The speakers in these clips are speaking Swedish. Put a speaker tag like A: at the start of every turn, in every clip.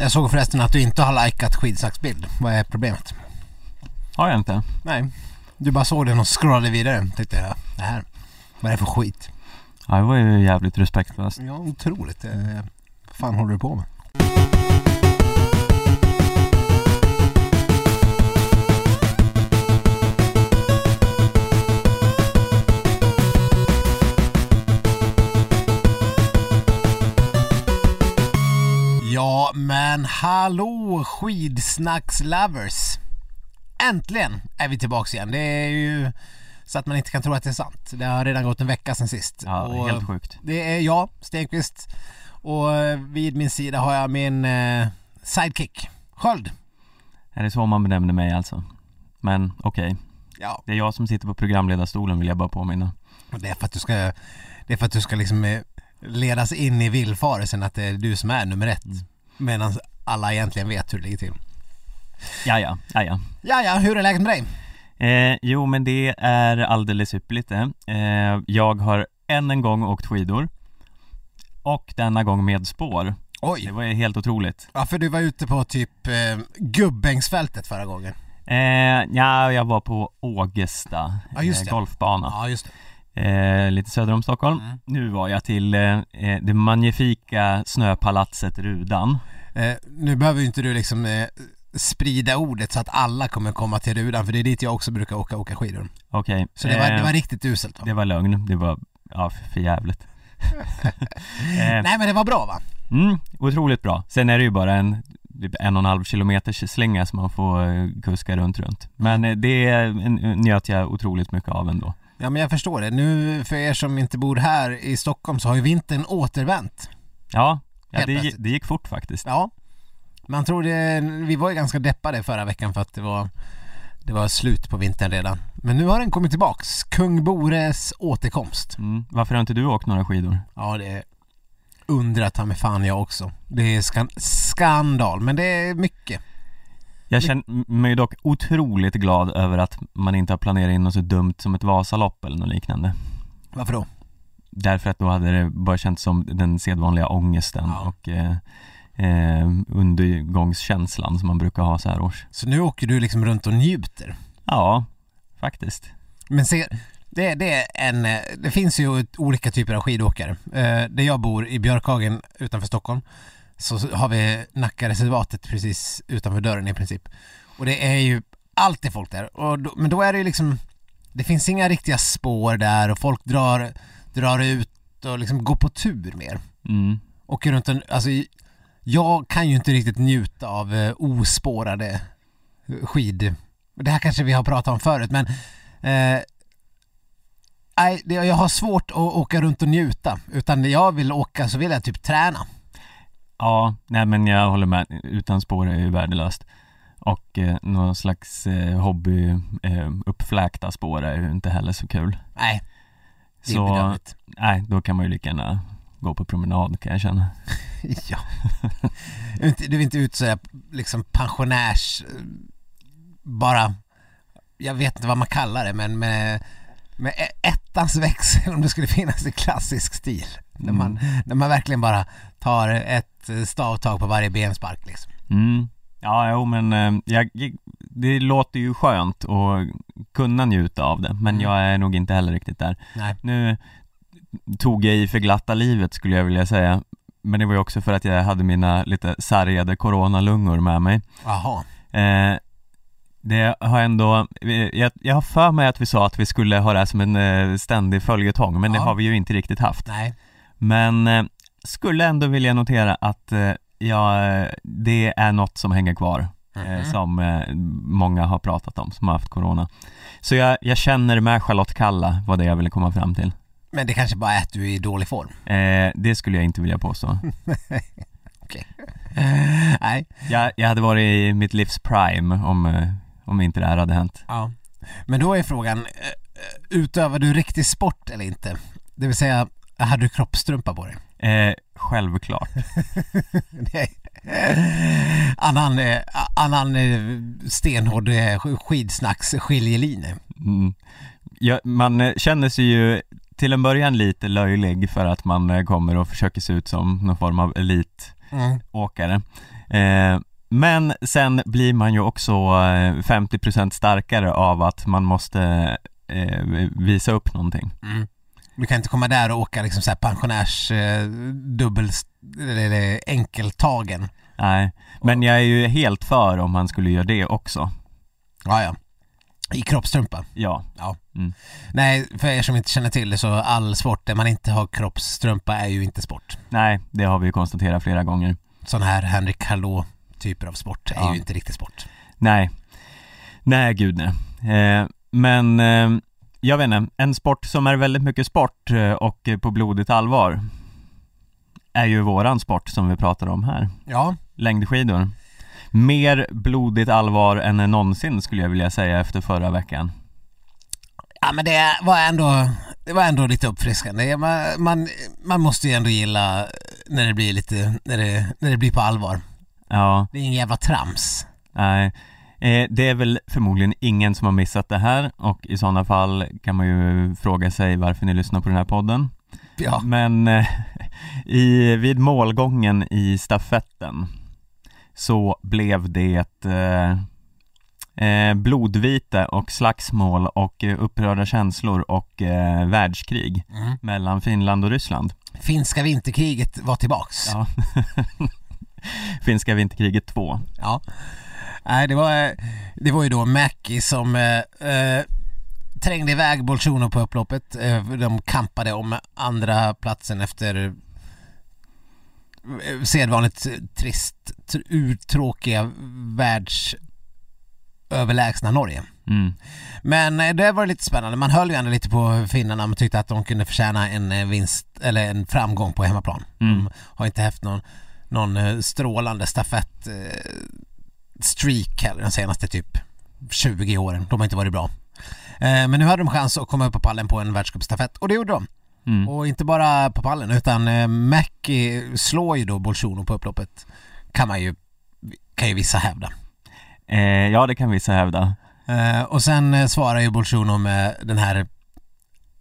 A: Jag såg förresten att du inte har likat skidsnacksbild. Vad är problemet?
B: Har jag inte?
A: Nej. Du bara såg den och scrollade vidare. Tänkte jag, det här, vad är det för skit?
B: Ja, det var ju jävligt respektlöst.
A: Ja, otroligt. Eh, Vad fan håller du på med? Ja, men hallå skidsnackslovers! Äntligen är vi tillbaks igen. Det är ju så att man inte kan tro att det är sant. Det har redan gått en vecka sedan sist.
B: Ja,
A: Och
B: helt sjukt.
A: Det är jag, Stenqvist. Och eh, vid min sida har jag min eh, sidekick, Sköld.
B: Är det så man benämner mig alltså? Men okej,
A: Ja,
B: det är jag som sitter på programledarstolen vill jag bara påminna.
A: och det är för att du ska, det är för att du ska liksom eh, ledas in i villfarelsen att det är du som är nummer ett. Medan alla egentligen vet hur det ligger till.
B: Ja, ja, ja, ja.
A: Ja, ja, hur är läget med dig?
B: Eh, jo, men det är alldeles ypperligt det. Eh, jag har än en gång åkt skidor. Och denna gång med spår. Det
A: Oj!
B: var ju helt otroligt.
A: Ja, för du var ute på typ eh, Gubbängsfältet förra gången.
B: Eh, ja, jag var på Ågesta
A: Ja, just
B: eh,
A: det.
B: golfbana.
A: Ja, just det.
B: Eh, lite söder om Stockholm.
A: Mm.
B: Nu var jag till eh, eh, det magnifika snöpalatset Rudan.
A: Eh, nu behöver ju inte du liksom eh, sprida ordet så att alla kommer komma till Rudan för det är dit jag också brukar åka, åka skidor.
B: Okej.
A: Så det var,
B: eh,
A: det var riktigt uselt va?
B: det var lögn. Det var, ja, för jävligt. eh,
A: Nej men det var bra va?
B: mm, otroligt bra. Sen är det ju bara en typ en och en halv kilometers slinga som man får eh, kuska runt runt. Men eh, det njöt jag otroligt mycket av ändå.
A: Ja men jag förstår det. Nu för er som inte bor här i Stockholm så har ju vintern återvänt.
B: Ja, ja det, det gick fort faktiskt.
A: Ja. Man tror det, vi var ju ganska deppade förra veckan för att det var det var slut på vintern redan. Men nu har den kommit tillbaks. Kung Bores återkomst.
B: Mm. Varför har inte du åkt några skidor?
A: Ja det undrar ta mig fan jag också. Det är skan- skandal men det är mycket.
B: Jag känner mig dock otroligt glad över att man inte har planerat in något så dumt som ett Vasalopp eller något liknande.
A: Varför då?
B: Därför att då hade det bara känts som den sedvanliga ångesten
A: Ja.
B: och eh, eh, undergångskänslan som man brukar ha så här års.
A: Så nu åker du liksom runt och njuter.
B: Ja, faktiskt.
A: Men se, det, det är en, eh, det finns ju olika typer av skidåkare. Eh, där jag bor i Björkhagen utanför Stockholm så har vi Nackareservatet precis utanför dörren i princip. Och det är ju alltid folk där. Och då, men då är det ju liksom, det finns inga riktiga spår där och folk drar, drar ut och liksom går på tur mer.
B: Mm.
A: Åker runt en, alltså jag kan ju inte riktigt njuta av eh, ospårade skid... Det här kanske vi har pratat om förut men eh, Nej, jag har svårt att åka runt och njuta utan jag vill åka så vill jag typ träna.
B: Ja, nej men jag håller med. Utan spår är ju värdelöst. Och eh, någon slags eh, hobby eh, uppfläkta spår är ju inte heller så kul.
A: Nej, det är
B: Så, nej, då kan man ju lika gärna gå på promenad kan jag känna.
A: Ja. Du är inte- Du är inte ut så här, liksom pensionärs... Bara... Jag vet inte vad man kallar det men med, med e- ettans växel om det skulle finnas i klassisk stil. När, man, när man verkligen bara tar ett stavtag på varje benspark liksom.
B: Mm. Ja, jo men eh, jag, det låter ju skönt att kunna njuta av det, men
A: Mm.
B: jag är nog inte heller riktigt där.
A: Nej.
B: Nu tog jag i för glatta livet skulle jag vilja säga, men det var ju också för att jag hade mina lite sargade coronalungor med mig.
A: Jaha.
B: Eh, det har ändå, jag, jag har för mig att vi sa att vi skulle ha det här som en eh, ständig följetong, men det
A: Ja.
B: har vi ju inte riktigt haft.
A: Nej.
B: Men eh, skulle ändå vilja notera att eh, ja, det är något som hänger kvar eh,
A: Mhm.
B: som eh, många har pratat om som har haft corona. Så jag, jag känner med Charlotte Kalla vad det jag ville komma fram till.
A: Men det kanske bara är att du är i dålig form.
B: Eh, det skulle jag inte vilja påstå.
A: Nej.
B: Jag, jag hade varit i mitt livs prime om, eh, om inte det här hade hänt.
A: Ja. Men då är frågan, eh, utövar du riktig sport eller inte? Det vill säga, hade du kroppstrumpa på dig?
B: Eh, självklart.
A: Nej. Annan, eh, annan eh, stenhård eh, skidsnacks skiljelinje.
B: Mm. Ja, man känner sig ju till en början lite löjlig för att man kommer och försöker se ut som någon form av elitåkare. Eh, men sen blir man ju också eh, 50% starkare av att man måste eh, visa upp någonting.
A: Mm. Du kan inte komma där och åka liksom så här pensionärs eh, dubbel eller enkeltagen.
B: Nej, men jag är ju helt för om man skulle göra det också.
A: Ja, ja. I kroppstrumpa.
B: Ja.
A: Ja.
B: Mm.
A: Nej, för er som inte känner till det så all sport där man inte har kroppstrumpa är ju inte sport.
B: Nej, det har vi ju konstaterat flera gånger.
A: Sån här Henrik Hallå typer av sport är
B: Ja.
A: ju inte riktigt sport.
B: Nej. Nej, gud nej. Eh, men eh, jag vet inte, en sport som är väldigt mycket sport eh, och på blodigt allvar är ju våran sport som vi pratar om här.
A: Ja,
B: Längdskidor. Mer blodigt allvar än någonsin skulle jag vilja säga efter förra veckan.
A: ja men det var ändå, det var ändå lite uppfriskande. Man, man, man måste ju ändå gilla när det blir lite, när det, när det blir på allvar.
B: Ja,
A: Det är ingen jävla trams.
B: nej. Eh, det är väl förmodligen ingen som har missat det här och i sådana fall kan man ju fråga sig varför ni lyssnar på den här podden.
A: Ja.
B: Men eh, i, vid målgången i stafetten så blev det eh, eh, blodvite och slagsmål och upprörda känslor och eh, världskrig
A: Mm.
B: mellan Finland och Ryssland.
A: Finska vinterkriget var tillbaks.
B: Ja. Finska vinterkriget 2.
A: Ja. Nej, det var, det var ju då Mackie som eh, eh, trängde iväg Bolsjunov på upploppet. Eh, de kampade om andra platsen efter eh, sedvanligt trist, tr- urtråkiga världsöverlägsna Norge.
B: Mm.
A: Men eh, det var lite spännande. Man höll ju ändå lite på finnarna. Man tyckte att de kunde förtjäna en eh, vinst eller en framgång på hemmaplan.
B: Mm.
A: De har inte haft någon, någon eh, strålande stafett eh, streak heller de senaste typ 20 åren. De har inte varit bra. Eh, men nu hade de chans att komma upp på pallen på en världscupstafett och det gjorde de.
B: Mm.
A: Och inte bara på pallen utan eh, Mackie slår ju då Bolsjunov på upploppet. Kan man ju, kan ju vissa hävda.
B: Eh, ja, det kan vissa hävda.
A: Eh, och sen eh, svarar ju Bolsjunov med den här,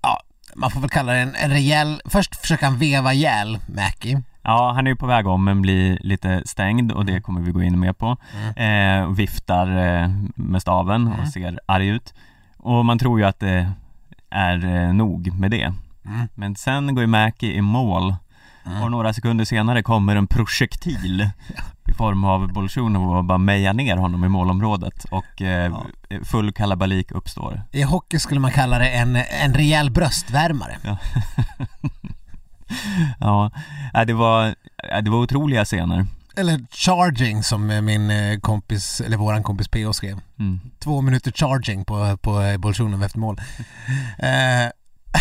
A: ja, man får väl kalla det en, en rejäl, först försöker han veva ihjäl Mackie.
B: Ja, han är ju på väg om men blir lite stängd och det kommer vi gå in mer på. Eh, och viftar eh, med staven
A: Mm.
B: och ser arg ut. Och man tror ju att det är eh, nog med det.
A: Mm.
B: Men sen går ju Mackie i mål
A: Mm.
B: och några sekunder senare kommer en projektil i form av Bolsjunov och bara mejar ner honom i målområdet och eh, full kalabalik uppstår.
A: I hockey skulle man kalla det en, en rejäl bröstvärmare.
B: Ja, äh, det var, äh, det var otroliga scener.
A: Eller charging som eh, min eh, kompis, eller våran kompis PO skrev.
B: Mm.
A: Två minuter charging på, på eh, Bolsjunov efter mål. Eh,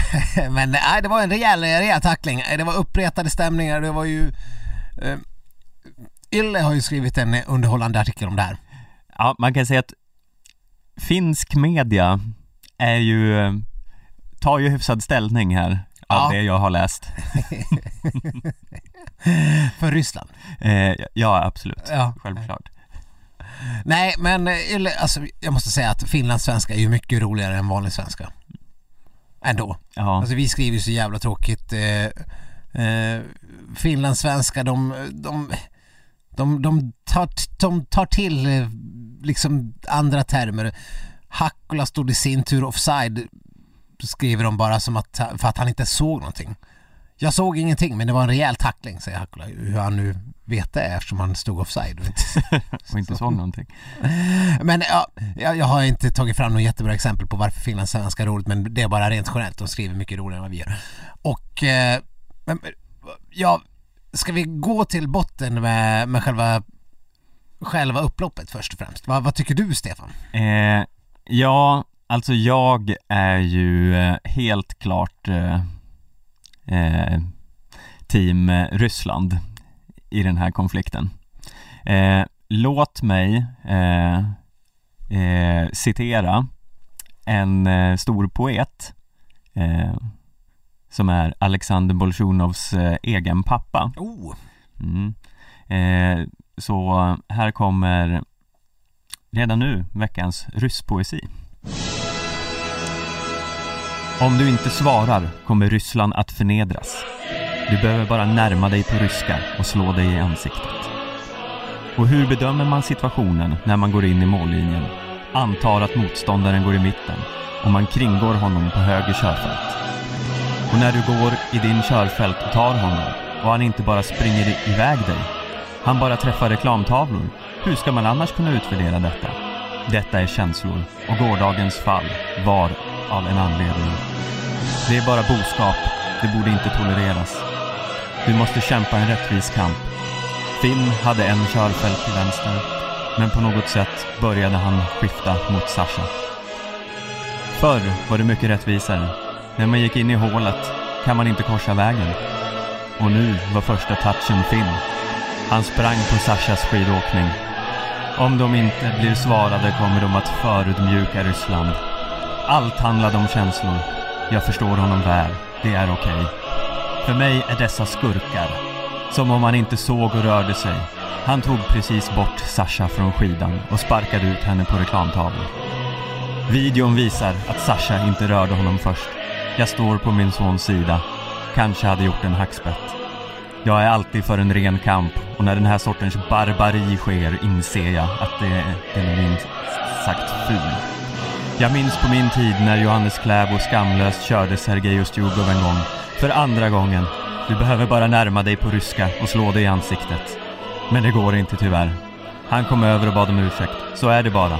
A: Men nej, det var en rejäl, rejäl tackling. Det var uppretade stämningar. Det var ju... Eh, Yle har ju skrivit en underhållande artikel om det här.
B: Ja, man kan säga att finsk media är ju, tar ju hyfsad ställning här av
A: Ja.
B: det jag har läst.
A: För Ryssland.
B: Eh, ja, absolut.
A: Ja.
B: Självklart.
A: Nej, men eh, alltså, jag måste säga att finlandssvenska är ju mycket roligare än vanlig svenska. Ändå.
B: Ja,
A: Alltså vi skriver ju så jävla tråkigt. Eh, eh, finlandssvenska, de, de, de, de, tar, de tar till eh, liksom andra termer. Hakkola stod i sin tur offside skriver de bara som att, för att han inte såg någonting. Jag såg ingenting men det var en rejäl tackling säger Hakkola. Hur han nu vet det eftersom han stod offside. Och inte,
B: och inte såg någonting.
A: men ja, jag, jag har inte tagit fram något jättebra exempel på varför finlandssvenska är roligt men det är bara rent generellt. De skriver mycket roligare än vad vi gör. Och eh, men, ja, ska vi gå till botten med, med själva, själva upploppet först och främst? Vad, vad tycker du Stefan?
B: Eh, ja, alltså jag är ju eh, helt klart eh, eh, team eh, Ryssland i den här konflikten. Eh, låt mig eh, eh, citera en stor poet som är Alexander Bolsjunovs egen pappa.
A: Oh,
B: Mm. Så här kommer redan nu veckans rysspoesi. Om du inte svarar kommer Ryssland att förnedras. Du behöver bara närma dig på ryska och slå dig i ansiktet. Och hur bedömer man situationen när man går in i mållinjen? Antar att motståndaren går i mitten och man kringgår honom på höger körfält. Och när du går i din körfält och tar honom och han inte bara springer iväg dig, han bara träffar reklamtavlor, hur ska man annars kunna utvärdera detta? Detta är känslor och gårdagens fall var av en anledning. Det är bara boskap, det borde inte tolereras. Du måste kämpa en rättvis kamp. Finn hade en körfält till vänster, men på något sätt började han skifta mot Sasha. Förr var det mycket rättvisare. När man gick in i hålet kan man inte korsa vägen. Och nu var första touchen Finn. Han sprang på Sashas skidåkning. Om de inte blir svarade kommer de att förödmjuka Ryssland. Allt handlade om känslor. Jag förstår honom väl. Det är okej. För mig är dessa skurkar. Som om han inte såg och rörde sig. Han tog precis bort Sasha från skidan och sparkade ut henne på reklamtavlan. Videon visar att Sasha inte rörde honom först. Jag står på min sons sida. Kanske hade gjort en hackspett. Jag är alltid för en ren kamp och när den här sortens barbari sker inser jag att det, den är minst sagt ful. Jag minns på min tid när Johannes Kläbo skamlöst körde Sergej Ustjugov en gång. För andra gången. Du behöver bara närma dig på ryska och slå dig i ansiktet. Men det går inte tyvärr. Han kom över och bad om ursäkt. Så är det bara.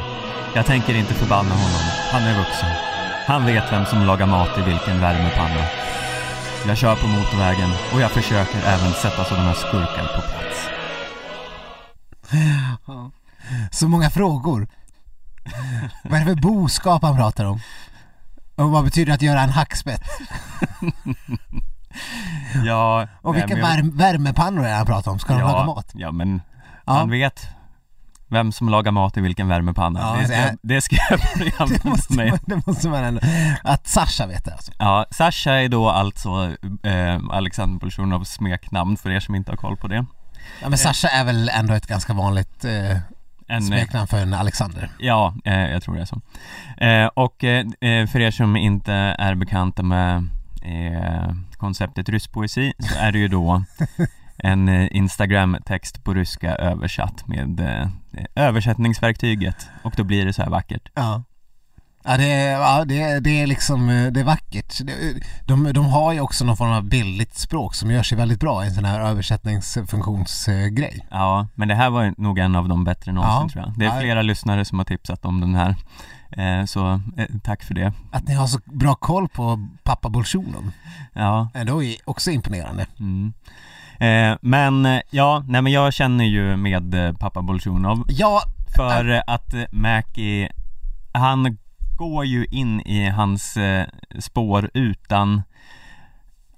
B: Jag tänker inte förbanna honom. Han är vuxen. Han vet vem som lagar mat i vilken värmepanna. Jag kör på motorvägen och jag försöker även sätta sådana skurkar på plats.
A: Så många frågor vad är det för boskap han pratar om? Och vad betyder det att göra en hackspett?
B: Ja,
A: Och vilka
B: jag-
A: värm- värmepannor är det han pratar om? Ska de laga mat?
B: Ja, men
A: Ja.
B: han vet vem som lagar mat i vilken värmepanna.
A: Ja,
B: det,
A: så jag-
B: det, ska jag börja
A: Det måste, man, det måste man ändå... Att Sasha vet det alltså.
B: Ja, Sasha är då alltså eh, Alexander Bolsjunovs smeknamn för er som inte har koll på det.
A: Ja men Sasha är väl ändå ett ganska vanligt eh,
B: En, eh,
A: smeknamn för en Alexander.
B: Ja, eh, jag tror det är så. Eh, och eh, eh, för er som inte är bekanta med eh, konceptet rysk poesi så är det ju då en eh, Instagram-text på ryska översatt med eh, översättningsverktyget och då blir det så här vackert.
A: Ja. Ja, det, är, ja det, det är liksom, eh, det är vackert. Det- De, de har ju också någon form av bildligt språk som gör sig väldigt bra i en sån här översättningsfunktionsgrej.
B: Ja, men det här var nog en av de bättre någonsin
A: Ja.
B: tror jag. Det är
A: Ja.
B: flera lyssnare som har tipsat om den här. Eh, så eh, tack för det.
A: Att ni har så bra koll på pappa Bolsjunov
B: Ja,
A: då är också imponerande.
B: mm. eh, men eh, ja, nej men jag känner ju med eh, pappa Bolsjunov
A: Ja,
B: För eh, att eh, Mackie, han går ju in i hans eh, spår utan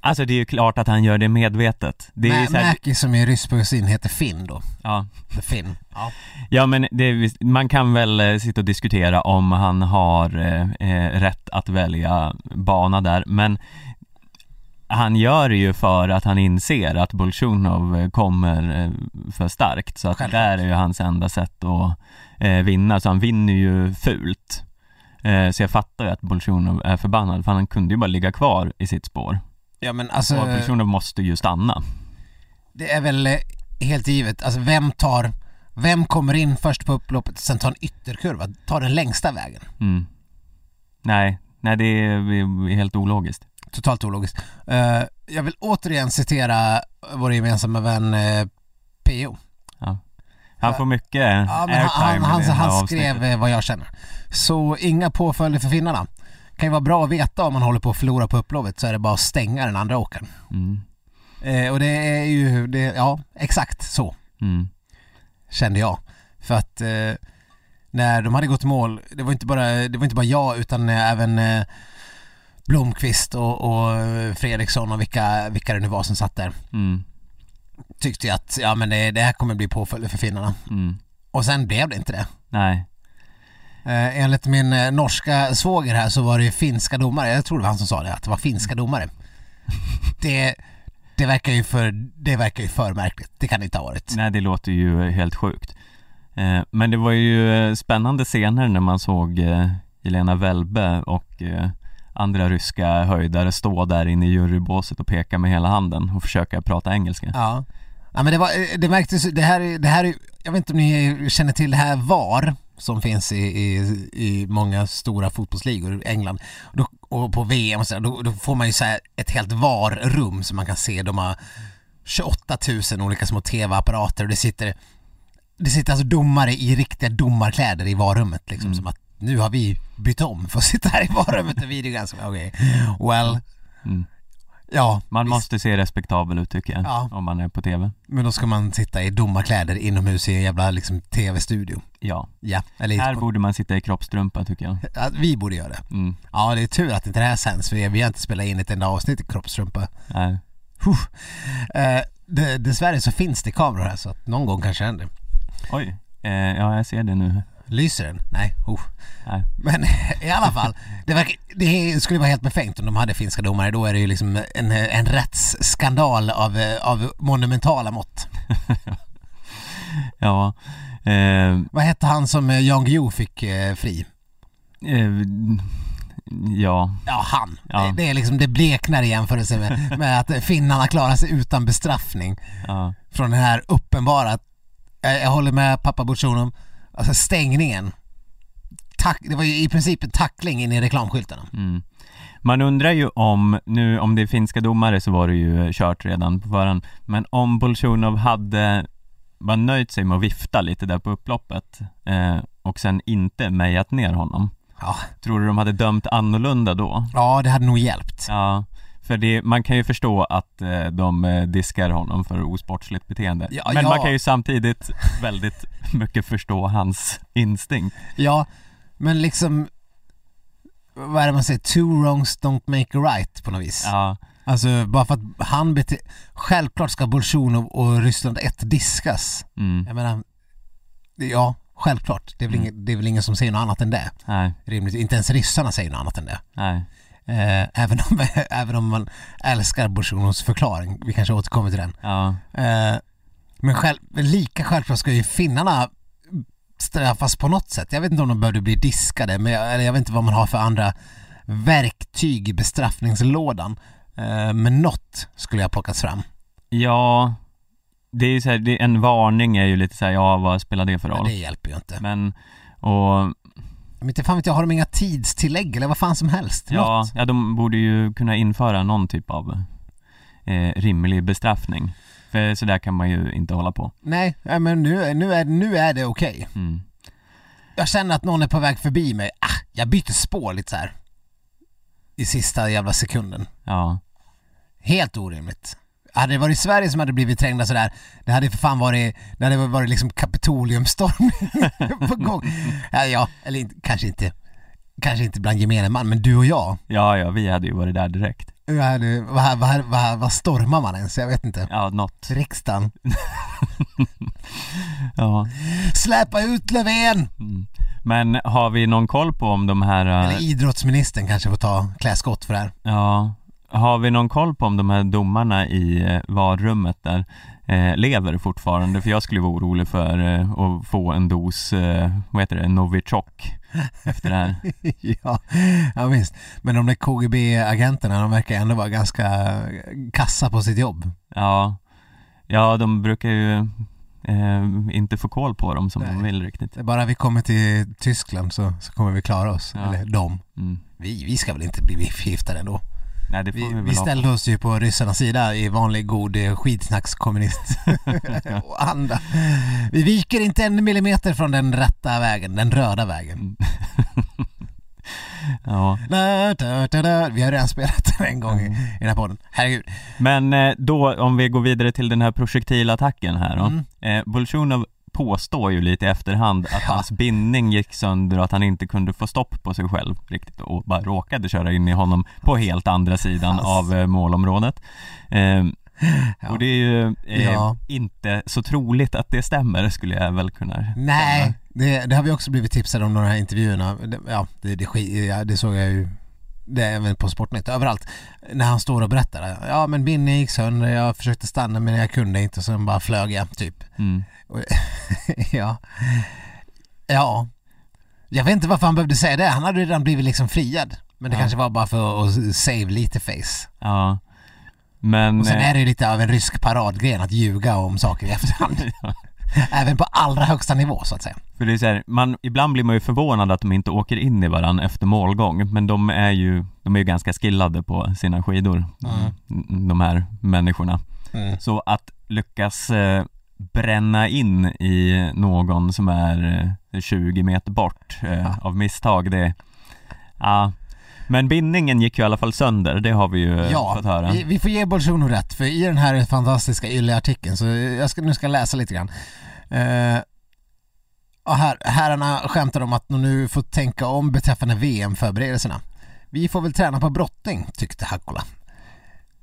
B: Alltså det är ju klart att han gör det medvetet. Det är ju
A: Ma-
B: så här,
A: Mackie som i rysk poesin heter Finn då.
B: ja,
A: The Finn. Ja.
B: ja men det, är man kan väl eh, sitta och diskutera om han har eh, eh, rätt att välja bana där, men han gör det ju för att han inser att Bolsjunov eh, kommer eh, för starkt så att
A: Självklart.
B: där är ju hans enda sätt att eh, vinna, så han vinner ju fult. Eh, så jag fattar ju att Bolsjunov är förbannad för han kunde ju bara ligga kvar i sitt spår.
A: ja men alltså,
B: Och Bolsjunov måste ju stanna.
A: det är väl eh, helt givet. Alltså vem tar, vem kommer in först på upploppet sen tar en ytterkurva, tar den längsta vägen?
B: Mm. Nej, nej det är helt ologiskt.
A: Totalt ologiskt. Eh, jag vill återigen citera vår gemensamma vän P.O.
B: Han får mycket
A: Ja, men han,
B: airtime
A: han, han, han
B: avsnittet.
A: skrev eh, vad jag känner. Så inga påföljder för finnarna. Kan ju vara bra att veta om man håller på att förlora på upploppet så är det bara att stänga den andra åkern.
B: Mm.
A: Eh, och det är ju, det, ja exakt så
B: Mm.
A: kände jag. För att eh, när de hade gått mål, det var inte bara, det var inte bara jag utan eh, även eh, Blomqvist och, och eh, Fredriksson och vilka, vilka det nu var som satt där
B: Mm.
A: tyckte jag att ja men det, det här kommer bli påföljder för finnarna.
B: Mm.
A: Och sen blev det inte det.
B: Nej.
A: Eh, enligt min eh, norska svåger här så var det finska domare, jag tror det var han som sa det, att det var finska domare. Det, det verkar ju för, det verkar ju för märkligt, det kan det inte ha varit.
B: Nej, det låter ju helt sjukt. Eh, men det var ju eh, spännande scener när man såg eh, Jelena Välbe och eh, andra ryska höjdare stå där inne i jurybåset och peka med hela handen och försöka prata engelska.
A: Ja. Ja men det var, eh, det märktes, det här, är- det här är, jag vet inte om ni känner till det här VAR som finns i, i, i många stora fotbollsligor i England då, och på VM och så då, då får man ju så här ett helt VAR-rum som man kan se, de har 28 000 olika små TV-apparater och det sitter det sitter alltså domare i riktiga domarkläder i VAR-rummet liksom
B: Mm.
A: som att nu har vi bytt om för att sitta här i VAR-rummet och videogranska. Okej, well,
B: Mm.
A: Ja.
B: Man
A: visst.
B: måste se respektabel ut tycker jag,
A: Ja.
B: om man är på TV.
A: Men då ska man sitta i domarkläder inomhus i en jävla liksom TV-studio.
B: Ja,
A: Ja, eller
B: här borde man sitta i kroppstrumpa tycker jag.
A: ja, vi borde göra det.
B: Mm.
A: Ja, det är tur att inte det här sänds för vi har inte spelat in ett enda avsnitt i kroppstrumpa.
B: Nej.
A: Eh, dessvärre så finns det kameror här så att någon gång kanske händer.
B: Oj, eh, ja jag ser det nu.
A: Lyser den? Nej. Uh.
B: Nej.
A: Men i alla fall, det, verkar, det skulle vara helt befängt om de hade finska domare. Då är det ju liksom en, en rättsskandal av, av monumentala mått.
B: Ja, eh,
A: Vad hette han som Jan Guillou fick eh, fri?
B: eh, ja,
A: Ja, han.
B: Ja.
A: Det, det är liksom, det bleknar i jämförelse med, med att finnarna klarar sig utan bestraffning
B: ja,
A: från den här uppenbara, jag, jag håller med pappa Butchonov, alltså stängningen. Tack, det var ju i princip en tackling in i reklamskyltarna.
B: mm. Man undrar ju om, nu om det är finska domare så var det ju kört redan på förhand, men om Bolsjunov hade bara nöjt sig med att vifta lite där på upploppet eh, och sen inte mejat ner honom.
A: Ja,
B: Tror du de hade dömt annorlunda då?
A: ja det hade nog hjälpt.
B: Ja, för det, man kan ju förstå att eh, de eh, diskar honom för osportsligt beteende.
A: Ja,
B: Men
A: ja.
B: man kan ju samtidigt väldigt mycket förstå hans instinkt.
A: Ja, men liksom vad är det man säger? Two wrongs don't make a right på något vis.
B: Ja,
A: Alltså bara för att han bete... Självklart ska Bolsjunov och Ryssland 1 diskas.
B: mm,
A: Jag menar, ja, självklart. Det är, väl
B: Mm.
A: ingen, det är väl ingen som säger något annat än det.
B: nej,
A: Rimligt. Inte ens ryssarna säger något annat än det.
B: nej,
A: Eh, även, om, även om man älskar Bolsjunovs förklaring. Vi kanske återkommer till den.
B: ja,
A: Eh, men själv, lika självklart ska ju finnarna straffas på något sätt. Jag vet inte om de behövde bli diskade, men jag, eller jag vet inte vad man har för andra verktyg i bestraffningslådan. Eh, men något skulle jag plockat fram.
B: ja, det är ju så här, det, en varning är ju lite så här, ja vad spelar det för
A: Men
B: roll?
A: det hjälper ju inte.
B: Men, och
A: Men inte fan vet jag, har de inga tidstillägg eller vad fan som helst?
B: ja,
A: Något.
B: ja, de borde ju kunna införa någon typ av eh, rimlig bestraffning. För så där kan man ju inte hålla på.
A: Nej, men nu, nu, är, nu är det okej.
B: Mm.
A: Jag känner att någon är på väg förbi mig. Ah, jag byter spår lite så här. I sista jävla sekunden.
B: Ja,
A: Helt orimligt. Hade det varit Sverige som hade blivit trängda sådär, det hade för fan varit, det hade varit liksom kapitoliumstorm på gång. Ja, ja, eller inte, kanske inte, kanske inte bland gemene man, men du och jag,
B: ja, ja, vi hade ju varit där direkt.
A: vad, hade- vad, vad, vad, vad stormar man ens? Jag vet inte.
B: Ja, något.
A: Riksdagen.
B: Ja.
A: Släppa ut Löfven!
B: Mm. Men har vi någon koll på om de här, eh,
A: Eller idrottsministern kanske får ta kläskott för det här.
B: ja, har vi någon koll på om de här domarna i eh, VAR-rummet där eh, lever fortfarande? För jag skulle vara orolig för eh, att få en dos, eh, vad heter det, Novichok efter det här.
A: ja, ja visst. Men de där KGB-agenterna, de verkar ändå vara ganska kassa på sitt jobb.
B: Ja, ja de brukar ju inte få koll på dem som de
A: Nej.
B: vill riktigt.
A: Det är bara vi kommer till Tyskland så, så kommer vi klara oss.
B: Ja.
A: Eller de.
B: Mm.
A: Vi, vi ska väl inte bli förgiftade ändå.
B: Nej,
A: Vi,
B: vi,
A: vi ställde oss ju på ryssarnas sida i vanlig god eh, skitsnackskommunist och anda. Vi viker inte en millimeter från den rätta vägen, den röda vägen.
B: Mm. ja.
A: Da, da, da. Vi har redan spelat den en gång i, i den här podden. Herregud.
B: Men eh, då, om vi går vidare till den här projektilattacken här då.
A: Mm.
B: Eh, Bolsjunov påstår ju lite i efterhand att
A: Ja.
B: hans bindning gick sönder och att han inte kunde få stopp på sig själv riktigt och bara råkade köra in i honom på helt andra sidan
A: Alltså.
B: av eh, målområdet. Eh,
A: Ja.
B: Och det är ju eh,
A: Ja.
B: inte så troligt att det stämmer skulle jag väl kunna
A: Nej, det, det har vi också blivit tipsade om några här intervjuerna. Det, ja, det, det, det såg jag ju det är även på Sportnytt, överallt. När han står och berättar. Ja men bindningen gick sönder, jag försökte stanna men jag kunde inte och sen bara flög jag typ.
B: Mm.
A: Ja. Ja. Jag vet inte varför han behövde säga det. Han hade redan blivit liksom friad. Men det
B: Ja.
A: kanske var bara för att save lite face.
B: Ja. Men...
A: Och sen
B: eh,
A: är det ju lite av en rysk paradgren att ljuga om saker i efterhand. Även på allra högsta nivå så att säga.
B: För det är så här, man, ibland blir man ju förvånad att de inte åker in i varandra efter målgång, men de är ju, de är ju ganska skillade på sina skidor,
A: Mm.
B: de här människorna.
A: Mm.
B: Så att lyckas eh, bränna in i någon som är eh, 20 meter bort eh, av misstag, det, ja. Men bindningen gick ju i alla fall sönder, det har vi ju eh,
A: Ja,
B: fått höra.
A: vi, vi får ge Bolsjunov rätt för i den här fantastiska Yle-artikeln så jag ska, nu ska jag läsa lite grann. Och här, herrarna skämtar om att de nu får tänka om beträffande VM-förberedelserna. Vi får väl träna på brottning, tyckte Hakkola.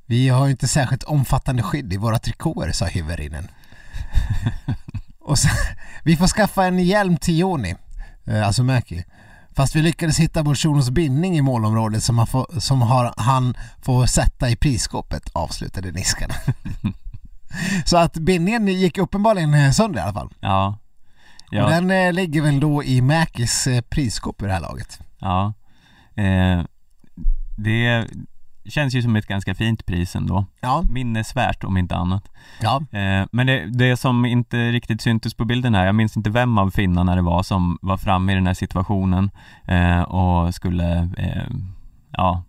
A: Vi har ju inte särskilt omfattande skydd i våra trikåer, sa Hyvärinen. och sen, vi får skaffa en hjälm till Joni, eh, alltså Mäki. Fast vi lyckades hitta Bolsjunovs bindning i målområdet som, han får, som har, han får sätta i prisskåpet, avslutade Niskan. Så att bindningen gick uppenbarligen eh, sönder i alla fall.
B: Ja. Ja.
A: Och den eh, ligger väl då i Mäkis eh, prisskåp i det här laget.
B: Ja, eh, det känns ju som ett ganska fint pris ändå.
A: Ja,
B: Minnesvärt om inte annat.
A: ja,
B: Eh, men det, det som inte riktigt syntes på bilden här, jag minns inte vem av finnarna det var som var framme i den här situationen eh, och skulle, eh, ja,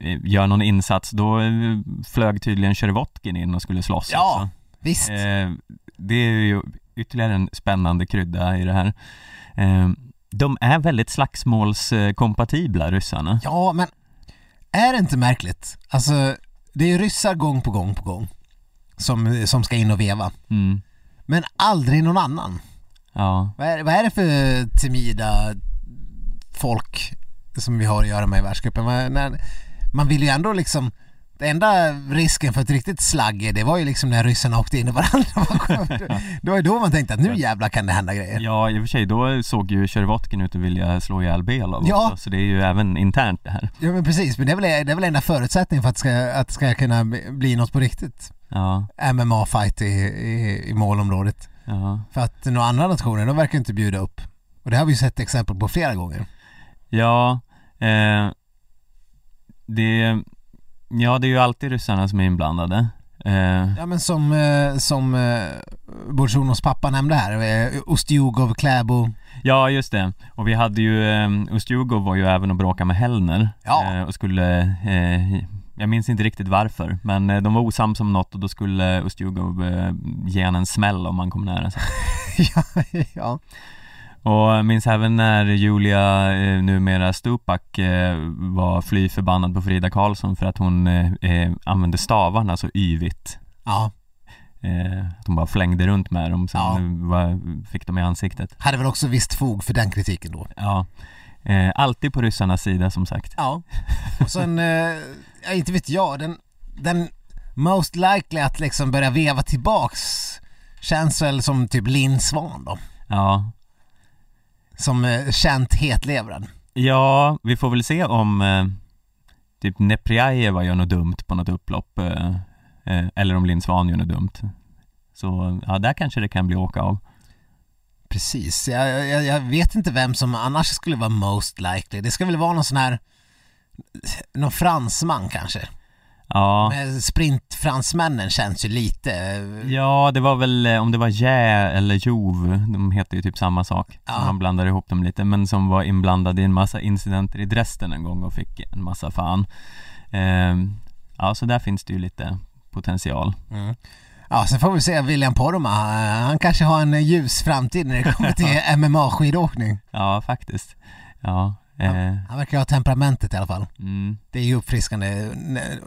B: eh, göra någon insats. Då eh, flög tydligen Tjervotkin in och skulle slåss
A: Ja.
B: också.
A: visst.
B: Eh, det är ju ytterligare en spännande krydda i det här. De är väldigt slagsmålskompatibla ryssarna.
A: Ja, men är det inte märkligt? Alltså, det är ju ryssar gång på gång på gång som, som ska in och veva.
B: Mm.
A: Men aldrig någon annan.
B: Ja,
A: Vad är, vad är det för timida folk som vi har att göra med i världscupen? Man, vill ju ändå liksom det enda risken för ett riktigt slagge det var ju liksom när ryssarna åkte in i varandra. det var ju då man tänkte att nu jävlar kan det hända grejer.
B: ja i och för sig då såg ju Tjervotkin ut att vilja slå ihjäl Belov
A: Ja.
B: också, så det är ju även internt det här.
A: Ja men precis, men det är väl, det är väl enda förutsättningen för att det ska, att det ska kunna bli något på riktigt.
B: Ja,
A: MMA-fight i, i, i målområdet.
B: ja.
A: För att några andra nationer, de verkar inte bjuda upp. Och det har vi ju sett exempel på flera gånger.
B: Ja, eh, det, ja det är ju alltid ryssarna som är inblandade. Eh,
A: Ja men som, eh, som eh, Bolsjunovs pappa nämnde här, eh, Ustjugov, Kläbo.
B: Ja, just det. Och vi hade ju, eh, Ustjugov var ju även och bråka med Hellner
A: Ja.
B: eh, och skulle, eh, jag minns inte riktigt varför, men eh, de var osams om något och då skulle Ustjugov ge en smäll om han kom nära sig.
A: ja, ja.
B: Och minns även när Julia, eh, numera Stupak, eh, var fly förbannad på Frida Karlsson för att hon eh, eh, använde stavarna så yvigt.
A: ja.
B: Att hon bara flängde runt med dem, sen
A: Ja.
B: fick de i ansiktet.
A: Hade väl också visst fog för den kritiken då.
B: Ja, alltid på ryssarnas sida som sagt.
A: Ja. Och sen, eh, inte vet jag, den, den most likely att liksom börja veva tillbaks känns väl som typ Linn Svan då.
B: Ja,
A: Som eh, känt hetlevrad.
B: Ja, vi får väl se om eh, typ Neprjajeva gör något dumt på något upplopp eh, eh, eller om Linn Svan gör något dumt. Så ja, där kanske det kan bli åka av.
A: Precis, jag, jag, jag vet inte vem som annars skulle vara most likely. Det ska väl vara någon sån här, någon fransman kanske.
B: Ja,
A: Men sprintfransmännen känns ju lite,
B: ja det var väl eh, om det var Jä eller Jov, de heter ju typ samma sak.
A: Ja.
B: Man blandar ihop dem lite, men som var inblandad i en massa incidenter i Dresden en gång och fick en massa fan. Eh, ja, så där finns det ju lite potential.
A: Mm. Ja, sen får vi se William Poromaa. Han kanske har en ljus framtid när det kommer till MMA-skidåkning.
B: Ja, faktiskt. Ja, eh,
A: Han verkar ha temperamentet i alla fall.
B: mm.
A: Det är ju uppfriskande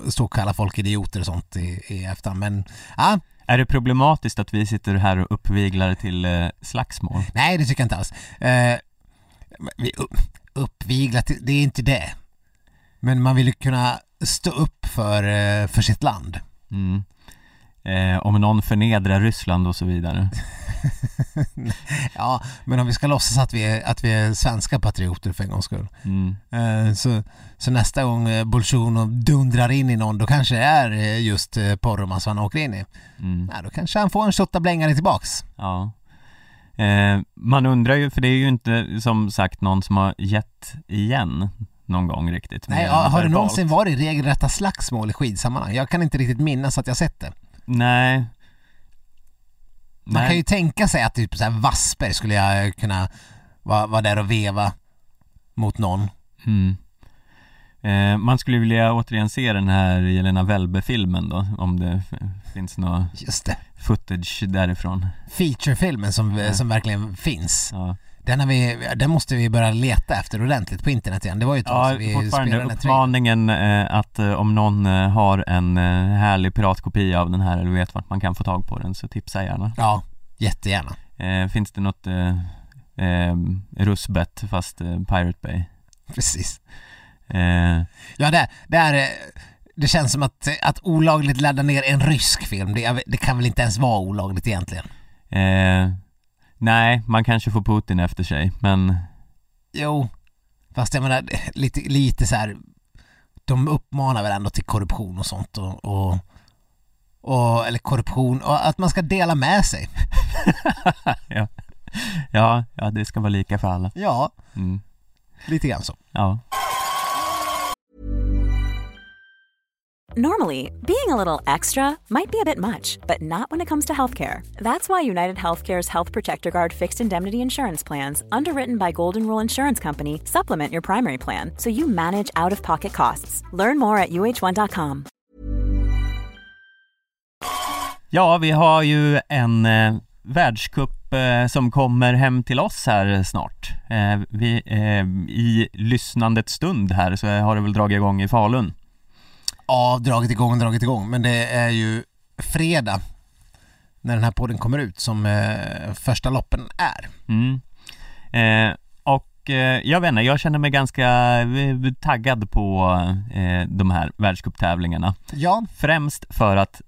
A: att stå och kalla folk idioter och sånt i, i efterhand. Men ja,
B: Är det problematiskt att vi sitter här och uppviglar till eh, slagsmål?
A: nej det tycker jag inte alls. Eh, vi upp, uppviglat, till- det är inte det. Men man vill ju kunna stå upp för, eh, för sitt land.
B: Mm. Eh, om någon förnedrar Ryssland och så vidare.
A: Ja, men om vi ska låtsas att vi är, att vi är svenska patrioter för en gångs skull.
B: Mm.
A: Eh, Så, så nästa gång eh, Bolsjunov dundrar in i någon, då kanske det är eh, just Poromaa som han åker in i.
B: Mm.
A: Ja, då kanske han får en tjottablängare tillbaks.
B: Ja. Eh, man undrar ju, för det är ju inte som sagt någon som har gett igen någon gång riktigt.
A: Nej, har det
B: verbalt.
A: någonsin varit regelrätta slagsmål i skidsammanhang? Jag kan inte riktigt minnas att jag sett det.
B: Nej.
A: Man
B: Nej.
A: kan ju tänka sig att typ så här Wassberg skulle jag kunna vara, vara där och veva mot någon.
B: Mm. Eh, man skulle vilja återigen se den här Jelena Welbe-filmen då, om det finns något
A: Just det.
B: footage därifrån.
A: Featurefilmen som, som verkligen finns.
B: Ja,
A: Den, har vi, den måste vi börja leta efter ordentligt på internet igen. Det var ju ett
B: ja
A: vi
B: fortfarande
A: spelade trailern.
B: uppmaningen eh, att eh, om någon eh, har en eh, härlig piratkopia av den här eller vet vart man kan få tag på den så tipsa gärna.
A: Ja, jättegärna.
B: Eh, finns det något eh, eh, russbett fast Pirate Bay?
A: Precis. Ja, det, det, är, eh, det känns som att, att olagligt ladda ner en rysk film, det, det kan väl inte ens vara olagligt egentligen?
B: Nej, man kanske får Putin efter sig men
A: Jo, fast jag menar lite, lite så här. De uppmanar väl ändå till korruption och sånt och, och, och eller korruption och att man ska dela med sig.
B: ja. ja, ja det ska vara lika för alla.
A: Ja,
B: Mm.
A: lite grann så.
B: Ja.
C: Normally, being a little extra might be a bit much, but not when it comes to healthcare. That's why United Healthcare's Health Protector Guard fixed indemnity insurance plans, underwritten by Golden Rule Insurance Company, supplement your primary plan so you manage out of pocket costs. Learn more at uh1.com.
B: Ja, vi har ju en eh, världscup eh, som kommer hem till oss här snart. Eh, vi, eh, I lyssnandets stund här så har det väl dragit igång i Falun.
A: Ja, dragit igång, dragit igång, men det är ju fredag när den här podden kommer ut som eh, första loppen är.
B: Mm. Eh, och eh, jag vet inte, jag känner mig ganska eh, taggad på eh, de här världscuptävlingarna.
A: Ja,
B: Främst för att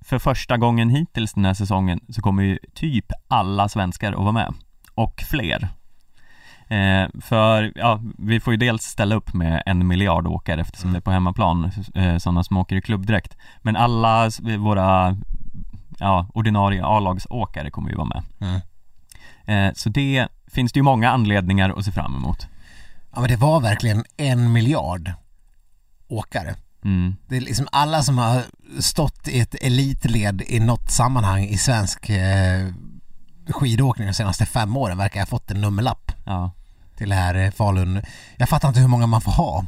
B: för första gången hittills den här säsongen så kommer ju typ alla svenskar att vara med. Och fler. Eh, för, ja, vi får ju dels ställa upp med en miljard åkare eftersom det är på hemmaplan, eh, sådana som åker i klubbdräkt. Men alla våra, ja, ordinarie A-lagsåkare kommer ju vara med.
A: Mm.
B: Eh, så det finns det ju många anledningar att se fram emot.
A: ja men det var verkligen en miljard åkare.
B: Mm.
A: Det är liksom alla som har stått i ett elitled i något sammanhang i svensk eh, skidåkning de senaste fem åren verkar ha fått en nummerlapp
B: Ja.
A: till det här eh, Falun. Jag fattar inte hur många man får ha.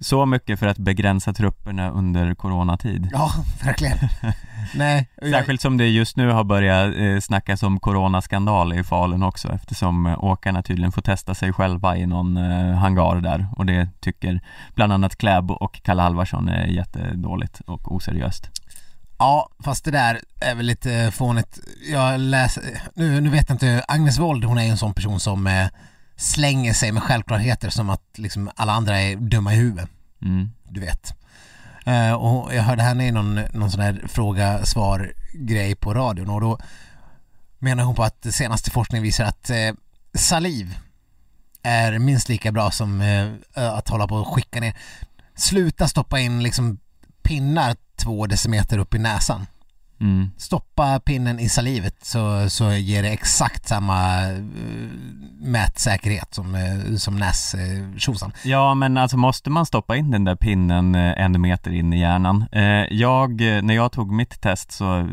B: Så mycket för att begränsa trupperna under coronatid.
A: Ja, verkligen. Nej.
B: Särskilt som det just nu har börjat eh, snackas om coronaskandal i Falun också eftersom eh, åkarna tydligen får testa sig själva i någon hangar där och det tycker bland annat Kläbo och Kalle Alvarsson är jättedåligt och oseriöst.
A: Ja, fast det där är väl lite fånigt. Jag läser, nu, nu vet jag inte, Agnes Wold hon är ju en sån person som eh, slänger sig med självklarheter som att liksom alla andra är dumma i huvudet.
B: Mm.
A: du vet. Eh, och jag hörde henne i någon, någon sån där fråga-svar-grej på radion och då menar hon på att senaste forskningen visar att eh, saliv är minst lika bra som eh, att hålla på och skicka ner. Sluta stoppa in liksom pinnar två decimeter upp i näsan.
B: Mm.
A: Stoppa pinnen i salivet så, så ger det exakt samma eh, mätsäkerhet som, eh, som näs eh, tjosan.
B: Ja men alltså måste man stoppa in den där pinnen eh, en meter in i hjärnan? Jag, när jag tog mitt test så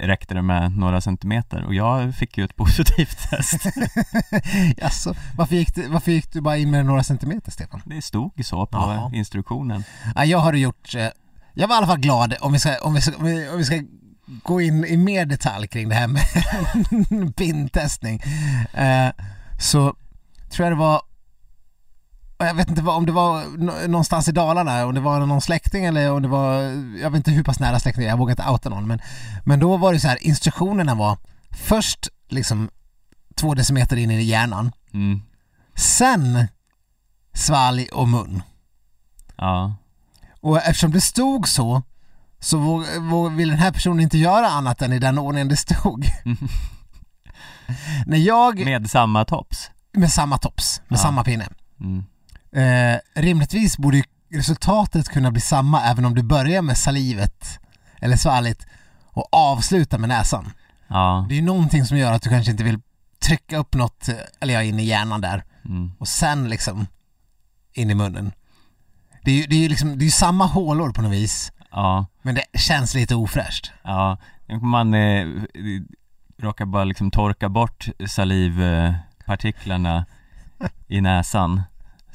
B: räckte det med några centimeter och jag fick ju ett positivt test.
A: Jaså, varför gick, du, varför gick du bara in med några centimeter Stefan?
B: Det stod så på
A: Jaha.
B: instruktionen.
A: Ja, jag har gjort, jag var i alla fall glad om vi ska, om vi ska, om vi, om vi ska gå in i mer detalj kring det här med pintestning. Eh, så tror jag det var jag vet inte om det var nå- någonstans i Dalarna, om det var någon släkting eller om det var, jag vet inte hur pass nära släkting, jag vågar inte outa någon men, men då var det så här, instruktionerna var först liksom två decimeter in i hjärnan,
B: Mm.
A: sen svalg och mun.
B: Ja.
A: Och eftersom det stod så så våg, våg, vill den här personen inte göra annat än i den ordningen det stod. När jag, med,
B: Med samma tops.
A: samma tops, med
B: Ja.
A: samma pinne.
B: Mm.
A: Eh, rimligtvis borde ju resultatet kunna bli samma även om du börjar med salivet eller svalget och avslutar med näsan.
B: Ja.
A: Det är ju någonting som gör att du kanske inte vill trycka upp något, eh, eller ja, in i hjärnan där
B: Mm.
A: och sen liksom in i munnen. Det är ju det är liksom, det är samma hålor på något vis,
B: Ja,
A: men det känns lite ofräscht.
B: ja, man eh, råkar bara liksom torka bort salivpartiklarna i näsan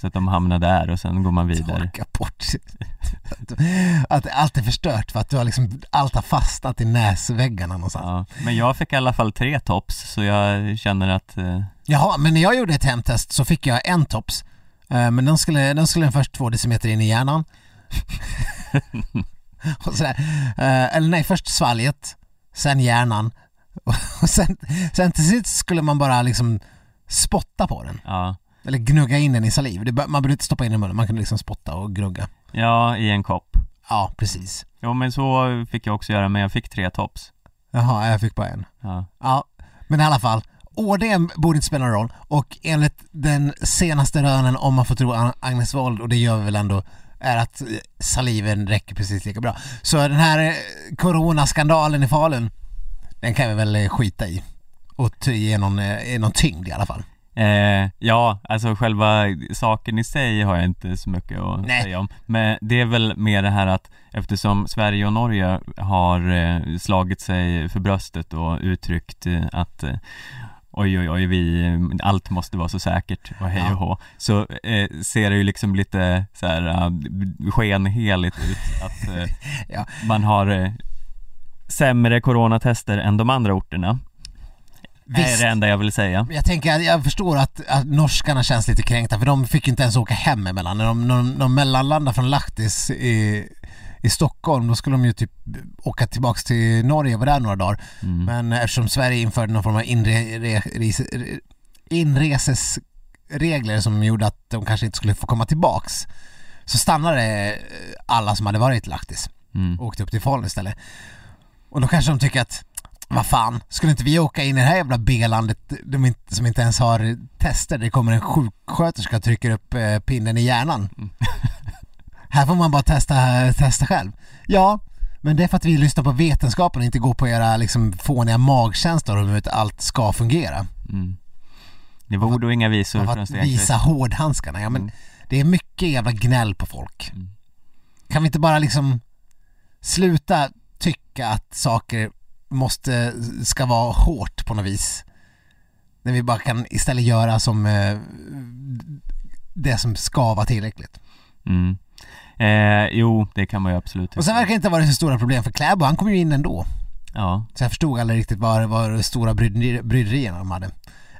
B: så att de hamnar där och sen går man vidare.
A: Torka bort. att allt är förstört för att du har liksom, allt har fastnat i näsväggarna någonstans.
B: Ja, men jag fick i alla fall tre tops så jag känner att eh,
A: Jaha, men när jag gjorde ett hemtest så fick jag en tops. Eh, Men den skulle, den skulle först två decimeter in i hjärnan. och sådär. Eh, Eller nej, först svalget, sen hjärnan. Och sen, sen till sist skulle man bara liksom spotta på den.
B: ja,
A: Eller gnugga in den i saliv. Det, man behövde inte stoppa in den i munnen, man kunde liksom spotta och gnugga.
B: ja i en kopp.
A: Ja, precis.
B: Jo men så fick jag också göra men jag fick tre tops.
A: Jaha, jag fick bara en.
B: Ja,
A: Ja, men i alla fall. Ordningen borde inte spela någon roll och enligt den senaste rönen om man får tro Ag- Agnes Wold och det gör vi väl ändå är att eh, saliven räcker precis lika bra. Så den här eh, coronaskandalen i Falun den kan vi väl eh, skita i och ge någon, ge någon tyngd i alla fall.
B: eh, ja alltså själva saken i sig har jag inte så mycket att
A: Nej.
B: säga om. Men det är väl mer det här att eftersom Sverige och Norge har slagit sig för bröstet och uttryckt att Oj oj oj, vi, allt måste vara så säkert och hej och hå. Så eh, ser det ju liksom lite så här uh, skenheligt ut att eh,
A: Ja.
B: man har eh, sämre coronatester än de andra orterna. är
A: Visst.
B: det enda jag vill säga.
A: Jag tänker, att jag förstår att, att norskarna känns lite kränkta för de fick ju inte ens åka hem emellan. När de, när de, när de mellanlandade från Lahtis i, i Stockholm då skulle de ju typ åka tillbaks till Norge och vara där några dagar.
B: Mm.
A: Men eftersom Sverige införde någon form av inre, re, res, inresesregler som gjorde att de kanske inte skulle få komma tillbaks så stannade alla som hade varit i Lahtis
B: Mm.
A: och åkte upp till Falun istället. Och då kanske de tycker att vad fan, skulle inte vi åka in i det här jävla B-landet som inte ens har tester? Det kommer en sjuksköterska och trycker upp eh, pinnen i hjärnan.
B: Mm.
A: här får man bara testa, testa själv. Ja, men det är för att vi lyssnar på vetenskapen och inte går på era liksom, fåniga magkänslor om hur allt ska fungera.
B: Mm. Det var ord och inga visor från
A: att visa hårdhandskarna. Ja, men
B: Mm.
A: det är mycket jävla gnäll på folk.
B: Mm.
A: Kan vi inte bara liksom sluta tycka att saker måste, ska vara hårt på något vis? När vi bara kan istället göra som eh, det som ska vara tillräckligt.
B: Mm. Eh, jo, det kan man ju absolut
A: Och sen verkar det inte vara så stora problem för Kläbo, han kom ju in ändå.
B: Ja,
A: Så jag förstod aldrig riktigt vad, vad de stora bryderi- bryderierna de hade.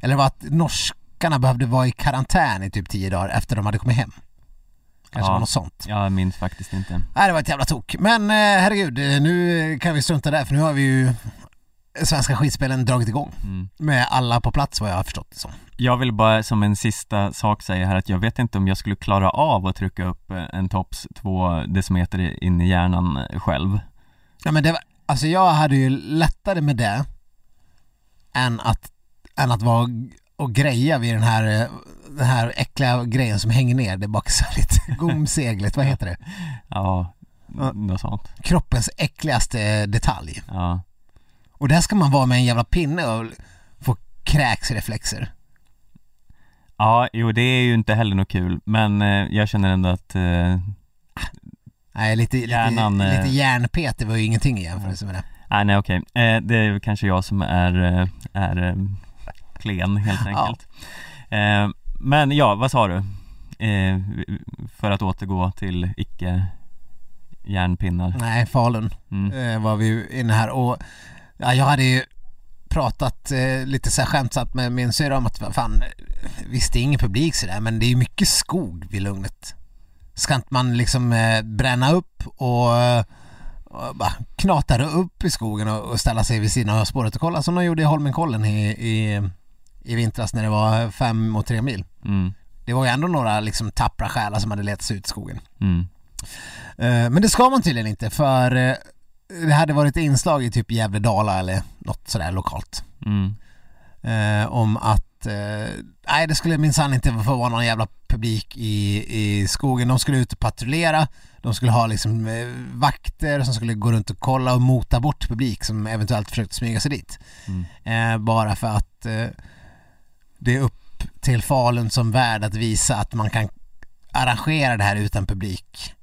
A: Eller var att norskarna behövde vara i karantän i typ tio dagar efter de hade kommit hem. Kanske
B: Ja.
A: var något sånt.
B: jag minns faktiskt inte.
A: Nej, det var ett jävla tok. Men eh, herregud, eh, nu kan vi strunta där för nu har vi ju Svenska skitspelen dragit igång.
B: Mm.
A: Med alla på plats vad jag har förstått det som.
B: Jag vill bara som en sista sak säga här att jag vet inte om jag skulle klara av att trycka upp eh, en tops två decimeter in i hjärnan eh, själv.
A: Ja men det var, alltså jag hade ju lättare med det än att, än att vara och greja vid den här, eh, den här äckliga grejen som hänger ner det svalget. Gomseglet, vad heter det?
B: Ja,
A: Ja.
B: något sånt.
A: Kroppens äckligaste detalj.
B: Ja,
A: Och där ska man vara med en jävla pinne och få kräksreflexer.
B: ja jo det är ju inte heller något kul men eh, jag känner ändå att eh,
A: Nej, lite,
B: Hjärnan,
A: lite,
B: eh,
A: lite järnpet, det var ju ingenting i jämförelse med det.
B: Nej, nej okej. Eh, det är kanske jag som är, eh, är eh, klen helt
A: Ja.
B: enkelt. Eh, men ja, vad sa du? För att återgå till icke järnpinnar.
A: Nej, Falun
B: Mm.
A: var vi inne här och ja, jag hade ju pratat eh, lite så här skämtsamt med min syrra om att fan, visst det är ingen publik sådär men det är ju mycket skog vid Lugnet. Ska inte man liksom eh, bränna upp och, och bara knata upp i skogen och, och ställa sig vid sidan av spåret och kolla som de gjorde i Holmenkollen i, i, i vintras när det var fem och tre mil.
B: Mm.
A: Det var ju ändå några liksom tappra själar som hade letat sig ut i skogen.
B: Mm.
A: Eh, Men det ska man tydligen inte för eh, det hade varit inslag i typ Gävle-Dala eller något sådär lokalt.
B: Mm.
A: Eh, om att, eh, nej det skulle minsann inte få vara någon jävla publik i, i skogen. De skulle ut och patrullera. De skulle ha liksom eh, vakter som skulle gå runt och kolla och mota bort publik som eventuellt försökte smyga sig dit.
B: Mm.
A: Eh, bara för att eh, det är upp till Falun som värd att visa att man kan arrangera det här utan publik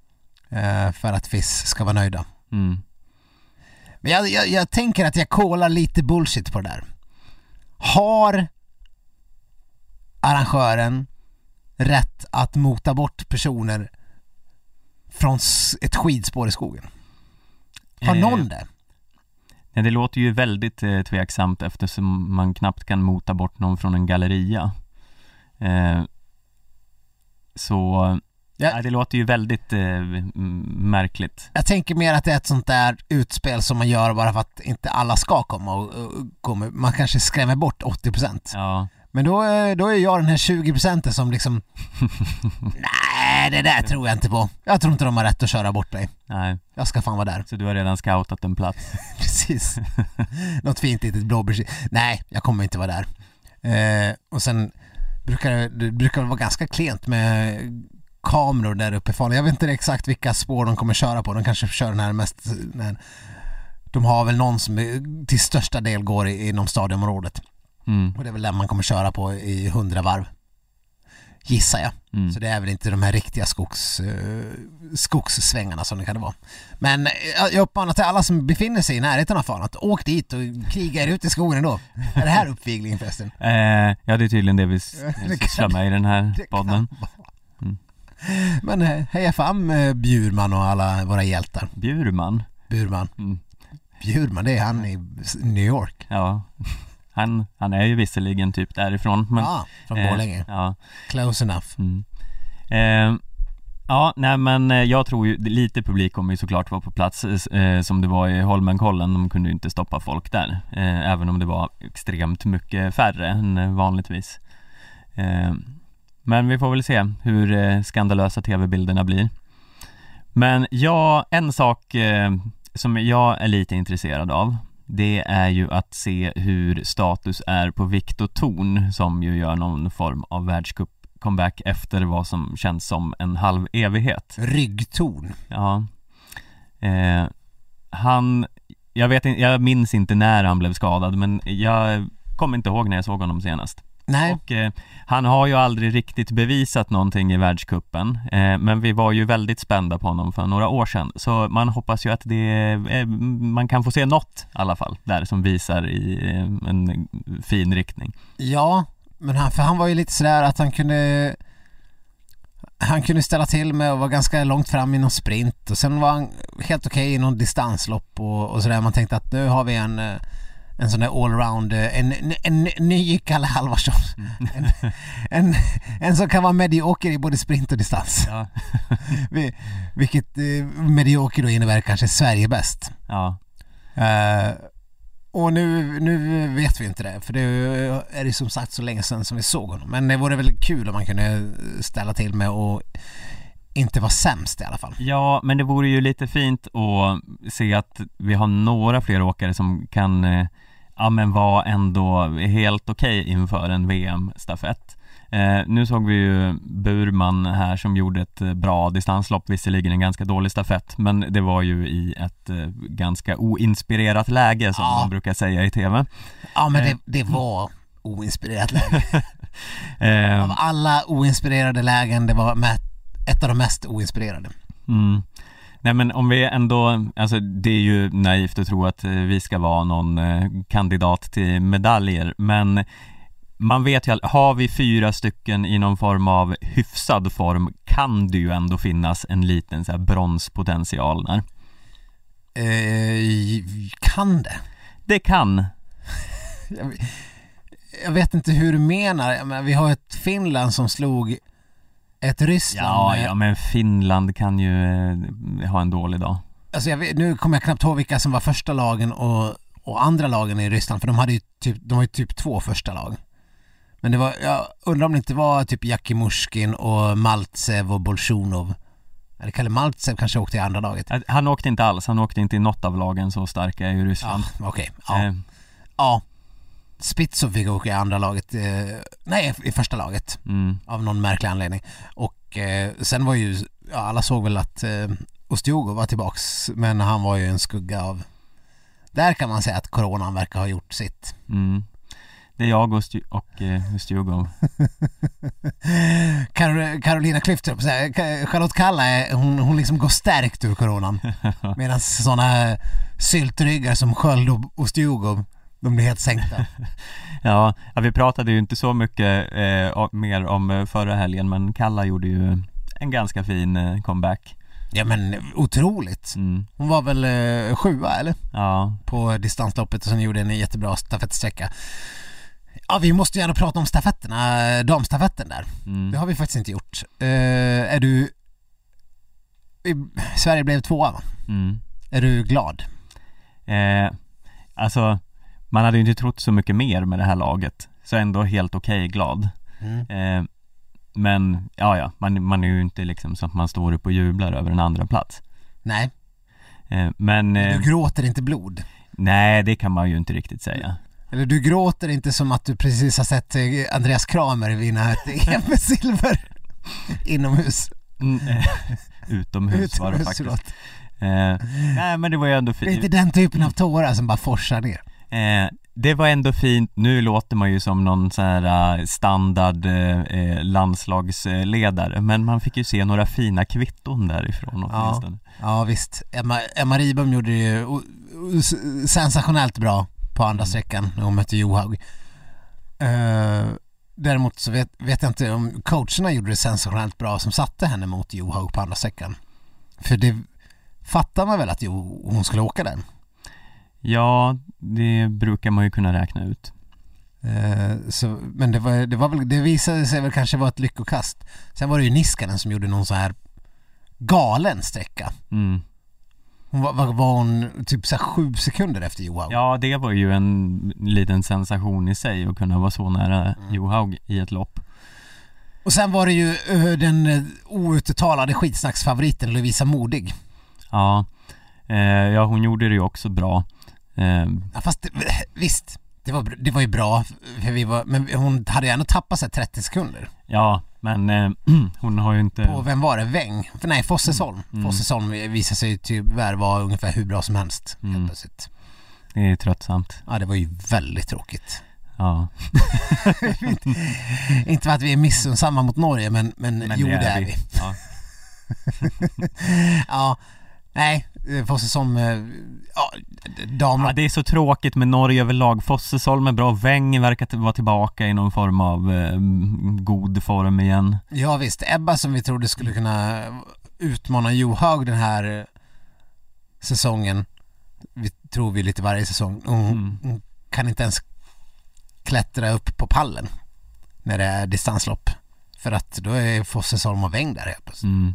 A: eh, för att FIS ska vara nöjda.
B: Mm.
A: Men jag, jag, jag tänker att jag kollar lite bullshit på det där. Har arrangören rätt att mota bort personer från ett skidspår i skogen? Har
B: Eh,
A: någon det?
B: Nej, det låter ju väldigt eh, tveksamt eftersom man knappt kan mota bort någon från en galleria. Eh, så
A: Ja.
B: det låter ju väldigt eh, märkligt.
A: Jag tänker mer att det är ett sånt där utspel som man gör bara för att inte alla ska komma och, och komma. Man kanske skrämmer bort 80%
B: Ja,
A: Men då, är- då är jag den här 20% som liksom Nej, det där tror jag inte på. Jag tror inte de har rätt att köra bort dig.
B: nej.
A: Jag ska fan vara där.
B: Så du har redan scoutat en plats?
A: Precis. Något fint litet blåbär. Nej, jag kommer inte vara där. Eh, och sen brukar det, brukar vara ganska klent med kameror där uppe ifrån. Jag vet inte exakt vilka spår de kommer köra på. De kanske kör den här mest... Den de har väl någon som till största del går i- inom stadionområdet.
B: Mm,
A: Och det är väl den man kommer köra på i hundra varv. Gissar jag.
B: mm.
A: Så det är väl inte de här riktiga skogs, eh, skogssvängarna som det kan vara. Men eh, jag uppmanar till alla som befinner sig i närheten av fan att åk dit och kriga er ut i skogen ändå. Är det här uppvigling förresten?
B: Eh, ja, det är tydligen det vi sysslar med i den här podden.
A: Men eh, heja fram eh, Bjurman och alla våra hjältar.
B: Bjurman?
A: Burman.
B: Mm.
A: Bjurman, det är han i New York.
B: Ja. Han, han är ju visserligen typ därifrån, men...
A: ja, från
B: eh,
A: Borlänge.
B: Ja.
A: Close enough.
B: Mm. Eh, ja, nej men eh, jag tror ju, lite publik kommer ju såklart vara på plats eh, som det var i Holmenkollen, de kunde ju inte stoppa folk där eh, Även om det var extremt mycket färre än eh, vanligtvis eh, Men vi får väl se hur eh, skandalösa tv-bilderna blir Men ja, en sak eh, som jag är lite intresserad av det är ju att se hur status är på Viktor Thorn som ju gör någon form av världscup comeback efter vad som känns som en halv evighet.
A: Ryggtorn.
B: Ja. Eh, han, jag vet inte, jag minns inte när han blev skadad men jag kommer inte ihåg när jag såg honom senast.
A: Nej,
B: Och eh, han har ju aldrig riktigt bevisat någonting i världskuppen eh, Men vi var ju väldigt spända på honom för några år sedan. Så man hoppas ju att det, eh, man kan få se något i alla fall där som visar i eh, en fin riktning.
A: Ja, men han, för han var ju lite sådär att han kunde han kunde ställa till med och vara ganska långt fram i någon sprint. Och sen var han helt okej i någon distanslopp och, och sådär. Man tänkte att nu har vi en, eh, en sån där allround, eh, en, en, en ny Kalle Halvarsson. En, en, en som kan vara medioker i både sprint och distans.
B: Ja,
A: Vi- Vilket eh, medioker då innebär kanske Sverige bäst.
B: ja,
A: Eh, och nu, nu vet vi inte det, för det är det som sagt så länge sedan som vi såg honom. Men det vore väl kul om man kunde ställa till med och inte vara sämst i alla fall.
B: ja men det vore ju lite fint att se att vi har några fler åkare som kan eh, Ja men vara ändå helt okej inför en VM-stafett eh, Nu såg vi ju Burman här som gjorde ett eh, bra distanslopp, visserligen en ganska dålig stafett Men det var ju i ett eh, ganska oinspirerat läge som
A: Ja.
B: man brukar säga i TV
A: Ja men det,
B: Eh.
A: det var oinspirerat läge.
B: eh,
A: Av alla oinspirerade lägen, det var ett av de mest oinspirerade.
B: Mm. Nej men om vi ändå, alltså det är ju naivt att tro att eh, vi ska vara någon eh, kandidat till medaljer men man vet ju, har vi fyra stycken i någon form av hyfsad form kan det ju ändå finnas en liten så här bronspotential där.
A: Eh, kan det?
B: Det kan,
A: Jag, vet inte hur du menar. Menar, vi har ett Finland som slog ett Ryssland
B: ja, ja men Finland kan ju eh, ha en dålig dag.
A: Alltså jag vet, nu kommer jag knappt ihåg vilka som var första lagen och, och andra lagen i Ryssland för de hade ju typ, de var ju typ två första lag. Men det var, jag undrar om det inte var typ Jakimushkin och Maltsev och Bolsjunov. Eller Kalle Maltsev kanske åkte i andra laget.
B: Han åkte inte alls, han åkte inte i något av lagen så starka i
A: Ja,
B: Ryssland.
A: okej. Ja.
B: Eh,
A: ja. Spitzo fick åka i andra laget, eh, nej i första laget
B: mm.
A: av någon märklig anledning. Och eh, sen var ju, ja, alla såg väl att eh, Ostjogo var tillbaks men han var ju en skugga av där kan man säga att coronan verkar ha gjort sitt.
B: Mm. Det är jag och, Stu- och eh, Stugov.
A: Kar- Carolina Klüft, Charlotte Kalla, är- hon, hon liksom går stärkt ur coronan. Medan sådana syltryggar som Sköld och, och Stugov, de blir helt sänkta.
B: Ja, vi pratade ju inte så mycket eh, mer om eh, förra helgen men Kalla gjorde ju en ganska fin eh, comeback.
A: Ja men otroligt.
B: Mm.
A: Hon var väl eh, sjua eller?
B: Ja,
A: På distansloppet och sen gjorde en jättebra stafettsträcka. Ja vi måste gärna prata om stafetterna, eh, damstafetten där.
B: mm.
A: Det har vi faktiskt inte gjort. Eh, är du... Sverige blev tvåa va?
B: Mm.
A: Är du glad?
B: Eh, alltså, man hade ju inte trott så mycket mer med det här laget, så ändå helt okej glad.
A: Mm.
B: Eh, men, ja ja, man, man är ju inte liksom så att man står upp och jublar över en andra plats.
A: Nej,
B: Eh, men, eh,
A: du gråter inte blod.
B: nej det kan man ju inte riktigt säga.
A: Eller du gråter inte som att du precis har sett eh, Andreas Kramer vinna ett EM med silver inomhus.
B: Mm, eh, utomhus var det
A: Utomhus,
B: faktiskt. Eh, nej men det var ju ändå
A: Det är inte
B: fint.
A: den typen av tårar som bara forsar ner.
B: Eh, det var ändå fint, nu låter man ju som någon så här eh, standard eh, eh, landslagsledare men man fick ju se några fina kvitton därifrån
A: Ja.
B: åtminstone.
A: Ja visst, Emma, Emma Ribom gjorde det ju sensationellt bra på andra sträckan när hon mötte Johaug. Eh, däremot så vet, vet jag inte om coacherna gjorde det sensationellt bra som satte henne mot Johaug på andra sträckan. För det fattar man väl att jo, hon skulle åka den.
B: Ja, det brukar man ju kunna räkna ut.
A: Eh, så, men det, var, det, var väl, det visade sig väl kanske vara ett lyckokast. Sen var det ju Niskanen som gjorde någon så här galen sträcka.
B: Mm.
A: Hon var, var, var hon typ så sju sekunder efter Johaug?
B: Ja, det var ju en liten sensation i sig att kunna vara så nära
A: Mm.
B: Johaug i ett lopp.
A: Och sen var det ju eh, den eh, outtalade skitsnacksfavoriten Lovisa Modig.
B: Ja, ja hon gjorde det ju också bra. Eh,
A: Ja, fast det, visst, det var, det var ju bra, för vi var, men hon hade ju ändå tappat sig 30 sekunder.
B: ja, men eh, hon har ju inte...
A: På vem var det? Weng? För nej, Fossesholm.
B: Mm.
A: Fossesholm visade sig tyvärr vara ungefär hur bra som helst
B: Mm.
A: helt plötsligt.
B: Det är tröttsamt.
A: Ja, det var ju väldigt tråkigt.
B: Ja,
A: Inte för att vi är missunnsamma mot Norge, men, men,
B: men
A: jo det är vi.
B: Ja.
A: Ja, nej, eh, Fossesholm, eh, ja, damerna
B: ja, det är så tråkigt med Norge överlag. Fossesholm är bra, Weng verkar vara tillbaka i någon form av eh, god form igen.
A: Ja visst, Ebba som vi trodde skulle kunna utmana Johaug den här eh, säsongen, vi tror vi lite varje säsong, hon,
B: Mm.
A: hon kan inte ens klättra upp på pallen när det är distanslopp. För att då är Fossesholm och Weng där helt plötsligt.
B: Mm.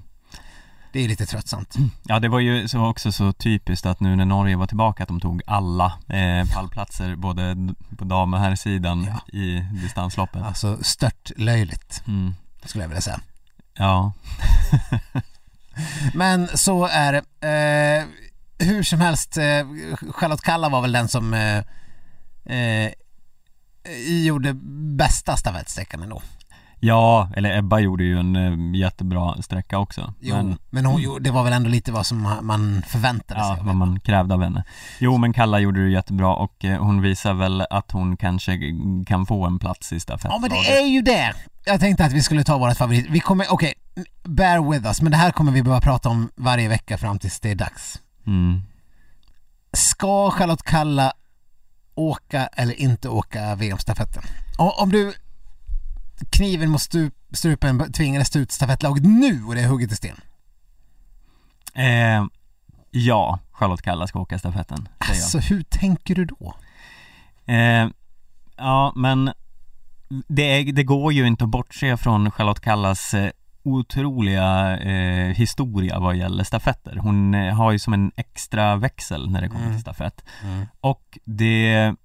A: Det är lite tröttsamt.
B: Ja, det var ju så också så typiskt att nu när Norge var tillbaka att de tog alla eh, pallplatser både på dam och herrsidan
A: Ja.
B: i distansloppet.
A: Alltså stört löjligt
B: Mm.
A: skulle jag vilja säga.
B: Ja,
A: Men så är det. Eh, hur som helst, eh, Charlotte Kalla var väl den som eh, eh, gjorde bästa stafettsträckan ändå.
B: Ja, eller Ebba gjorde ju en eh, jättebra sträcka också.
A: Jo, men, hon, jo, det var väl ändå lite vad som ma- man förväntade sig.
B: Ja, vad man krävde av henne. Jo, men Kalla gjorde det jättebra och eh, hon visar väl att hon kanske kan få en plats i
A: Ja
B: stafettlaget.
A: men det är ju det! Jag tänkte att vi skulle ta vårt favorit. Vi kommer, okej, bear with us, men det här kommer vi behöva prata om varje vecka fram tills det är dags.
B: Mm.
A: Ska Charlotte Kalla åka eller inte åka VM-stafetten? Om du kniven mot stup, strupen tvingades ta ut stafettlaget nu och det är hugget i sten.
B: Eh, ja, Charlotte Kalla ska åka stafetten, säger jag.
A: Alltså hur tänker du då?
B: Eh, ja, men det, är, det går ju inte att bortse från Charlotte Kallas eh, otroliga eh, historia vad gäller stafetter. Hon eh, har ju som en extra växel när det kommer
A: Mm.
B: till stafett. Och det,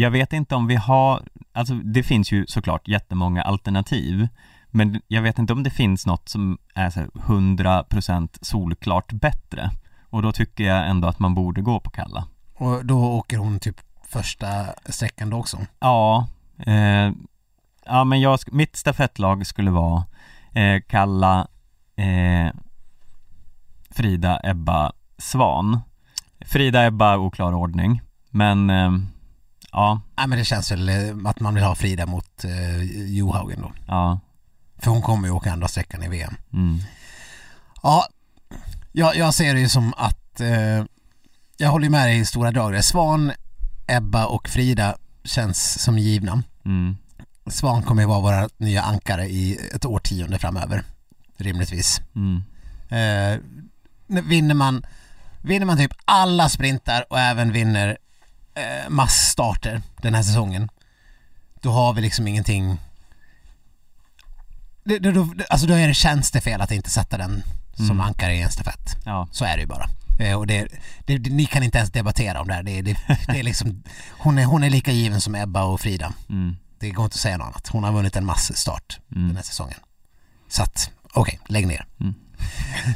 B: jag vet inte om vi har, alltså det finns ju såklart jättemånga alternativ. Men jag vet inte om det finns något som är så här 100% solklart bättre. Och då tycker jag ändå att man borde gå på Kalla.
A: Och då åker hon typ första sträckan då också.
B: Ja, eh, ja men jag, mitt stafettlag skulle vara eh, Kalla, eh, Frida, Ebba, Svan. Frida, Ebba, oklar ordning. Men eh, Ja,
A: Nej men det känns väl eh, att man vill ha Frida mot eh, Johaugen då.
B: ja,
A: För hon kommer ju åka andra sträckan i VM.
B: mm,
A: Ja, jag, jag ser det ju som att eh, jag håller med dig i stora drag. Svan, Ebba och Frida känns som givna.
B: mm,
A: Svan kommer ju vara våra nya ankare i ett årtionde framöver. Rimligtvis.
B: mm,
A: Eh, vinner man Vinner man typ alla sprintar och även vinner massstarter den här säsongen Då har vi liksom ingenting det, det, då, alltså då är det tjänstefel att inte sätta den som
B: Mm.
A: ankare i en stafett.
B: ja,
A: Så är det ju bara. Eh, och det, det, det, ni kan inte ens debattera om det här. Det, det, det är liksom, hon, är, hon är lika given som Ebba och Frida.
B: mm,
A: Det går inte att säga något annat. Hon har vunnit en massstart den
B: mm,
A: här säsongen. Så att, okej, lägg ner.
B: Mm.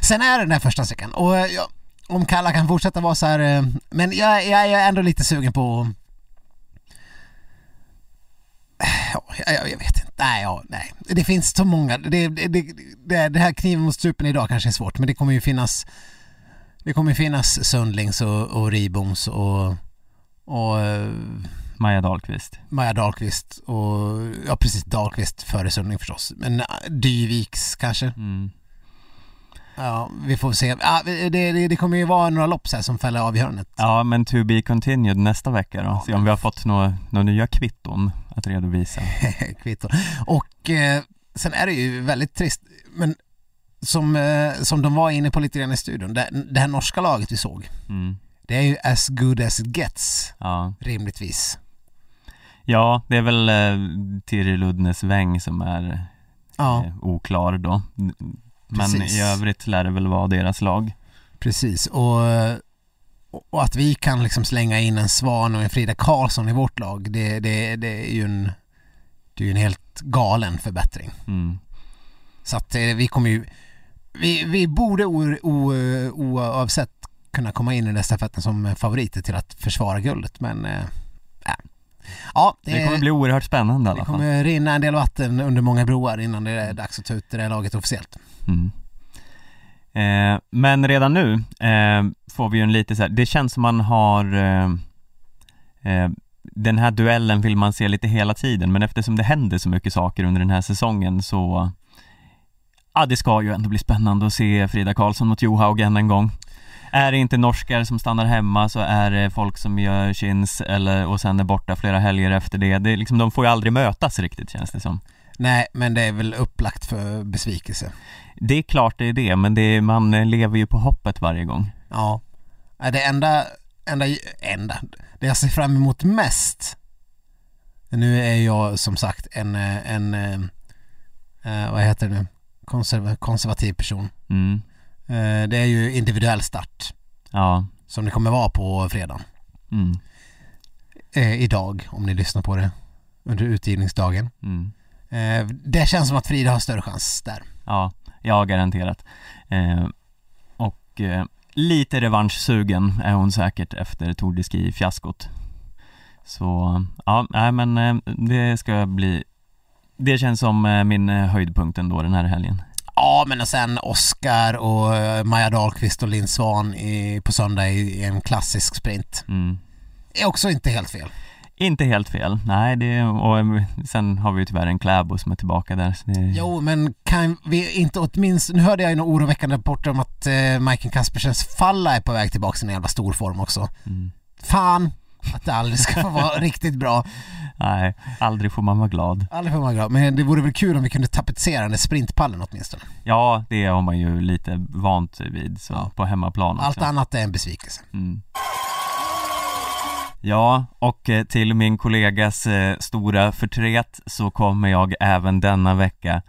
A: Sen är det den här första sträckan och eh, ja, om Kalla kan fortsätta vara så här, eh, men jag, jag är ändå lite sugen på Ja, jag, jag vet inte. Nej, ja, nej. Det finns så många. Det, det, det, det, här kniven mot strupen idag kanske är svårt men det kommer ju finnas Det kommer ju finnas Sundlings och, och Riboms och, och eh,
B: Maja Dahlqvist.
A: Maja Dahlqvist och ja precis Dahlqvist före Sundling förstås. Men äh, Dyviks kanske.
B: Mm.
A: Ja, vi får se. Ja, det, det, det kommer ju vara några lopp så här som fäller avgörandet.
B: Ja, men to be continued nästa vecka då. Se om vi har fått några, några nya kvitton att redovisa.
A: Kvitton. Och eh, sen är det ju väldigt trist, men som, eh, som de var inne på lite grann i studion, det, det här norska laget vi såg,
B: Mm.
A: det är ju as good as it gets,
B: Ja.
A: rimligtvis.
B: ja, det är väl eh, Tiril Udnes Weng som är
A: Ja,
B: eh, oklar då. Men i övrigt lär det väl vara deras lag.
A: precis. Och, och att vi kan liksom slänga in en Svan och en Frida Karlsson i vårt lag, det, det, det är ju en, det är ju en helt galen förbättring.
B: Mm.
A: Så att eh, vi kommer ju, vi, vi borde o- o- oavsett kunna komma in i den stafetten som favoriter till att försvara guldet men äh. Ja, det,
B: Det kommer bli oerhört spännande i
A: det
B: alla fall.
A: kommer rinna en del vatten under många broar innan det är dags att ta ut det där laget officiellt.
B: Mm. Eh, men redan nu eh, får vi ju en lite så här, det känns som man har eh, eh, Den här duellen vill man se lite hela tiden men eftersom det händer så mycket saker under den här säsongen så Ja det ska ju ändå bli spännande att se Frida Karlsson mot Johaugen en gång. Är det inte norskar som stannar hemma så är det folk som gör chins eller och sen är borta flera helger efter det, det liksom, De får ju aldrig mötas riktigt känns det som.
A: Nej, men det är väl upplagt för besvikelse.
B: Det är klart det är det, men det är, man lever ju på hoppet varje gång.
A: Ja. Det enda, enda, enda, det jag ser fram emot mest nu är jag som sagt en, eh, en, eh, eh, vad heter det nu, Konserv, konservativ person.
B: Mm.
A: Eh, Det är ju individuell start
B: Ja.
A: som det kommer vara på fredag.
B: Mm.
A: Eh, idag, om ni lyssnar på det under utgivningsdagen.
B: Mm.
A: Eh, det känns som att Frida har större chans där.
B: Ja, ja garanterat. Eh, och eh, lite revanschsugen är hon säkert efter Tour de Ski-fiaskot. Så ja, nej men det ska bli Det känns som min höjdpunkt ändå den här helgen.
A: Ja, men och sen Oscar och Maja Dahlqvist och Linn Svan i, på söndag i, i en klassisk sprint.
B: Mm.
A: Är också inte helt fel.
B: Inte helt fel, nej det och eh, sen har vi ju tyvärr en Kläbo som är tillbaka där. Så det,
A: Jo, men kan vi inte åtminstone... Nu hörde jag ju några oroväckande rapporter om att eh, Majken Kaspersens falla är på väg tillbaka till en jävla stor form också.
B: Mm.
A: Fan att det aldrig ska få vara riktigt bra.
B: Nej, aldrig får man vara glad.
A: Aldrig får man vara glad. Men det vore väl kul om vi kunde tapetsera den där sprintpallen åtminstone.
B: Ja, det har man ju lite vant vid så
A: Ja.
B: på hemmaplan också.
A: Allt annat är en besvikelse.
B: Mm. Ja, och eh, till min kollegas eh, stora förtret så kommer jag även denna vecka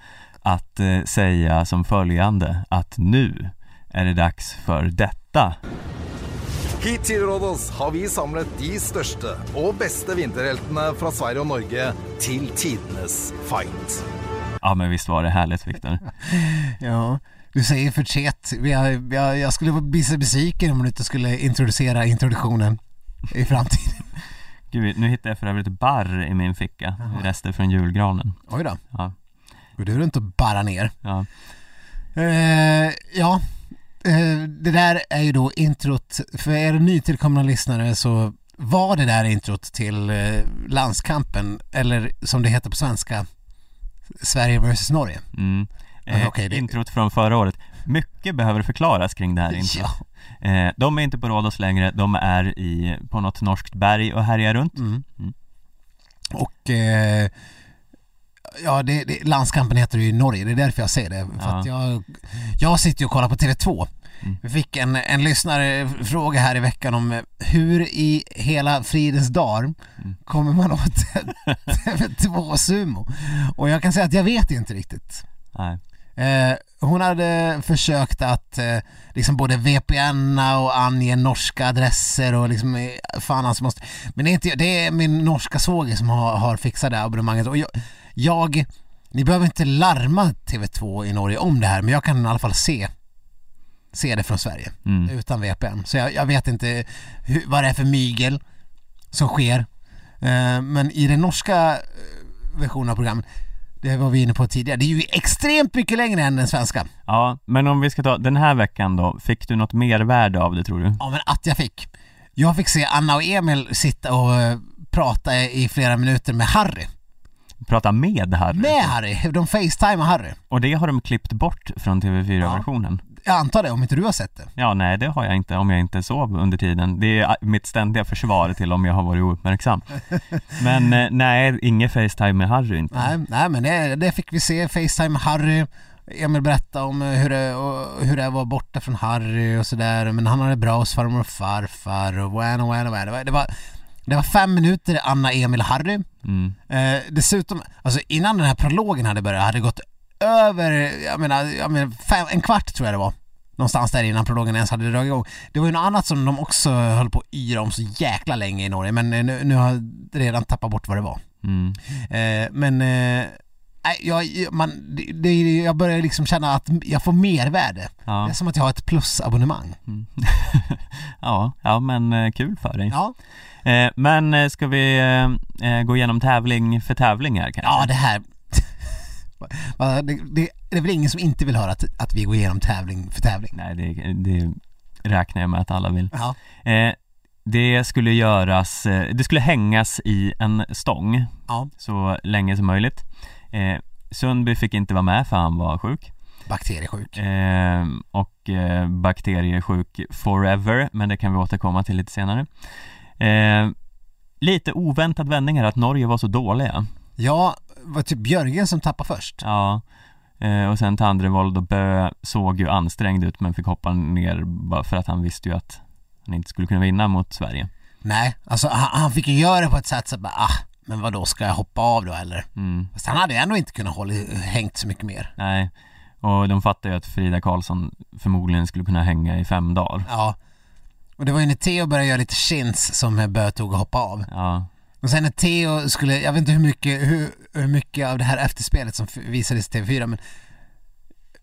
B: att eh, säga som följande att nu är det dags för detta.
D: Hit til Rådås har vi samlet de største og beste vinterheltene fra Sverige og Norge til tidenes fight.
B: Ja, men visst var det härligt Viktor?
A: Ja, du säger förtret. Jag, jag, jag skulle bli så besviken om du inte skulle introducera introduktionen i framtiden.
B: Gud, nu hittade jag för övrigt barr i min ficka, rester från julgranen.
A: Oj då.
B: Ja,
A: Går du runt och bara ner?
B: ja,
A: Eh, ja, eh, det där är ju då introt. För er nytillkomna lyssnare så var det där introt till eh, landskampen eller som det heter på svenska Sverige vs Norge?
B: Mm. Eh,
A: okej, det-
B: Introt från förra året. Mycket behöver förklaras kring det här introt. Eh, de är inte på Rhodos längre, de är i, på något norskt berg och härjar runt.
A: Mm.
B: Mm.
A: Och eh, ja, det, det, landskampen heter det ju i Norge, det är därför jag säger det. För
B: Ja.
A: att jag, jag sitter ju och kollar på TV2.
B: Mm.
A: Vi fick en, en lyssnare fråga här i veckan om eh, hur i hela fridens dagar
B: Mm.
A: kommer man åt TV2 Sumo? Och jag kan säga att jag vet inte riktigt.
B: Nej.
A: Eh, hon hade försökt att eh, liksom både VPNa och ange norska adresser och liksom eh, fan alltså måste Men det är inte det är min norska svåger som har, har fixat det här abonnemanget. Och jag, jag Ni behöver inte larma TV2 i Norge om det här men jag kan i alla fall se Se det från Sverige
B: Mm.
A: utan VPN så jag, jag vet inte hur, vad det är för mygel som sker. Eh, Men i den norska versionen av programmet det var vi inne på tidigare. Det är ju extremt mycket längre än den svenska.
B: Ja, men om vi ska ta den här veckan då, fick du något mervärde av det tror du?
A: Ja men att jag fick. Jag fick se Anna och Emil sitta och eh, prata i flera minuter med Harry.
B: Prata med Harry?
A: Med Harry! De facetimar Harry.
B: Och det har de klippt bort från TV4-versionen?
A: Jag antar det om inte du har sett det.
B: Ja, nej det har jag inte om jag inte sov under tiden. Det är mitt ständiga försvar till om jag har varit ouppmärksam. Men eh, nej, inget Facetime med Harry inte.
A: Nej, nej men det, det fick vi se. Facetime med Harry. Emil berättade om eh, hur det, hur det var borta från Harry och sådär. Men han hade bra hos farmor och farfar och whan och whan. Det var, det var, fem minuter Anna, Emil Harry.
B: Mm.
A: Eh, dessutom, alltså innan den här prologen hade börjat hade det gått över, jag menar, jag menar fem, en kvart tror jag det var. Någonstans där innan prologen ens hade dragit igång. Det var ju något annat som de också höll på att yra om så jäkla länge i Norge men eh, nu, nu har jag redan tappat bort vad det var.
B: Mm.
A: Eh, men eh, nej, jag, man, det, det, jag börjar liksom känna att jag får mervärde. Det
B: Ja.
A: är som att jag har ett plusabonnemang.
B: Mm. ja, ja men kul för dig.
A: Ja,
B: men ska vi gå igenom tävling för tävling här kanske?
A: ja det här det, det, det är väl ingen som inte vill höra att, att vi går igenom tävling för tävling?
B: Nej, det, det räknar jag med att alla vill.
A: Ja.
B: Eh, det skulle göras, eh, det skulle hängas i en stång
A: Ja.
B: så länge som möjligt. Eh, Sundby fick inte vara med för han var sjuk.
A: Bakteriesjuk.
B: Eh, och eh, bakteriesjuk forever, men det kan vi återkomma till lite senare. Eh, lite oväntad vändning här att Norge var så dåliga.
A: Ja, var typ Björgen som tappade först.
B: Ja, eh, och sen Tandrevold och Bö såg ju ansträngd ut men fick hoppa ner bara för att han visste ju att han inte skulle kunna vinna mot Sverige.
A: Nej, alltså han, han fick ju göra det på ett sätt så bara, ah, men vad då ska jag hoppa av då eller?
B: Mm,
A: Fast han hade ju ändå inte kunnat hålla, hängt så mycket mer.
B: nej, och de fattade ju att Frida Karlsson förmodligen skulle kunna hänga i fem dagar.
A: Ja. Och det var ju när Theo började göra lite chins som Bö tog och hoppa av.
B: Ja,
A: Och sen när Theo skulle, jag vet inte hur mycket, hur, hur mycket av det här efterspelet som visades i TV4 men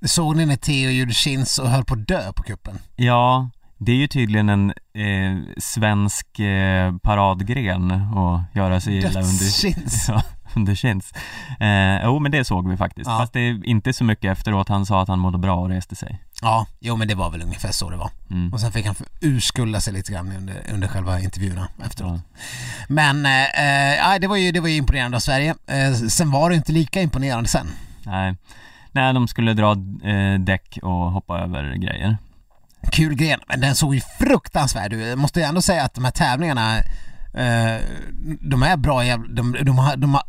A: Såg ni när Theo gjorde chins och höll på att dö på kuppen?
B: ja det är ju tydligen en eh, svensk eh, paradgren att göra sig illa under,
A: Dödschins!
B: ja, under chins. Eh, jo men det såg vi faktiskt,
A: Ja.
B: fast det är inte så mycket efteråt. Han sa att han mådde bra och reste sig.
A: Ja, jo men det var väl ungefär så det var.
B: Mm.
A: Och sen fick han urskulda sig lite grann under, under själva intervjuerna efteråt.
B: Ja.
A: Men eh, eh, det, var ju, det var ju imponerande av Sverige. Eh, sen var det inte lika imponerande sen.
B: Nej. Nej, de skulle dra eh, däck och hoppa över grejer.
A: Kul gren, men den såg ju fruktansvärd ut. Jag måste ju ändå säga att de här tävlingarna, de är bra jävla, de, de, har, de har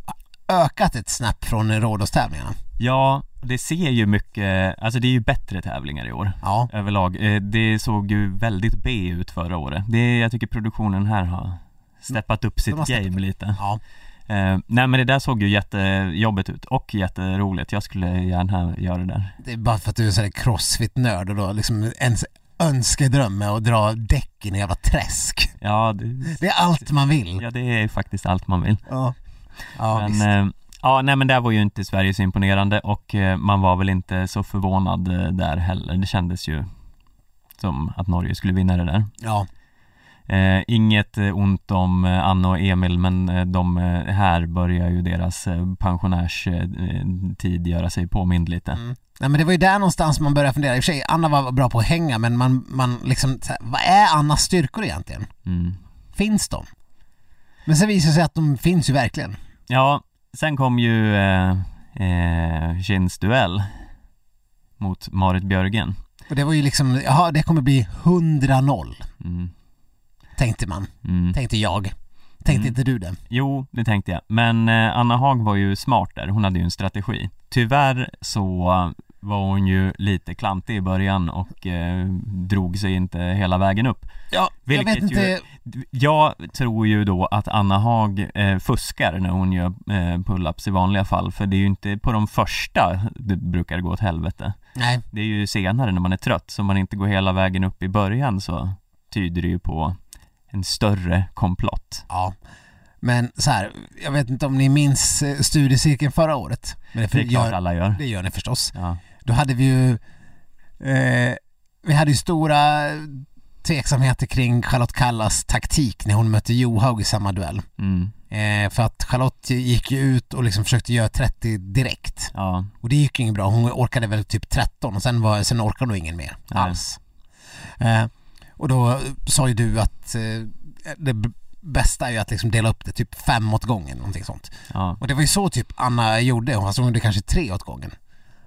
A: ökat ett snäpp från Rhodos-tävlingarna.
B: Ja, det ser ju mycket, alltså det är ju bättre tävlingar i år
A: Ja,
B: överlag. Eh, det såg ju väldigt B ut förra året. Det, jag tycker produktionen här har steppat upp sitt game
A: upp.
B: lite.
A: ja.
B: Eh, nej men det där såg ju jättejobbigt ut och jätteroligt. Jag skulle gärna göra det där.
A: Det är bara för att du är en sån här crossfit-nörd och då liksom ens önskedröm är att dra däck i en jävla träsk.
B: Ja, det,
A: Det är allt man vill.
B: ja, det är faktiskt allt man vill.
A: Ja, ja
B: men,
A: visst.
B: eh, ja, nej men där var ju inte Sverige så imponerande och eh, man var väl inte så förvånad eh, där heller. Det kändes ju som att Norge skulle vinna det där.
A: Ja,
B: Eh, inget eh, ont om eh, Anna och Emil men eh, de, här börjar ju deras pensionärstid göra sig påmind lite.
A: Mm. Nej men det var ju där någonstans man började fundera. I och för sig, Anna var bra på att hänga men man, man liksom, här, vad är Annas styrkor egentligen?
B: Mm.
A: finns de? Men sen visar det sig att de finns ju verkligen.
B: Ja, sen kom ju eh, eh, Kins duell mot Marit Björgen.
A: Och det var ju liksom, jaha det kommer bli 100-0
B: Mm.
A: Tänkte man,
B: Mm.
A: tänkte jag. Tänkte
B: Mm.
A: inte du det?
B: Jo, det tänkte jag. Men eh, Anna Haag var ju smart där, hon hade ju en strategi. Tyvärr så var hon ju lite klantig i början och eh, drog sig inte hela vägen upp.
A: Ja, jag vet
B: Vilket
A: inte.
B: Jag tror ju då att Anna Haag eh, fuskar när hon gör eh, pull-ups i vanliga fall, för det är ju inte på de första det brukar gå åt helvete.
A: Nej,
B: Det är ju senare när man är trött, så om man inte går hela vägen upp i början så tyder det ju på en större komplott.
A: ja. Men så här, jag vet inte om ni minns eh, studiecirkeln förra året? Men det,
B: Det är klart
A: gör,
B: alla gör.
A: det gör ni förstås.
B: Ja.
A: Då hade vi ju eh, Vi hade ju stora tveksamheter kring Charlotte Kallas taktik när hon mötte Johaug i samma duell.
B: Mm.
A: Eh, för att Charlotte gick ju ut och liksom försökte göra 30 direkt.
B: Ja.
A: Och det gick ju inget bra. Hon orkade väl typ 13 och sen, var, sen orkade hon ingen mer
B: Nej.
A: alls. Eh, och då sa ju du att eh, det bästa är ju att liksom dela upp det typ fem åt gången, någonting sånt.
B: Ja.
A: Och det var ju så typ Anna gjorde, alltså hon gjorde kanske tre åt gången.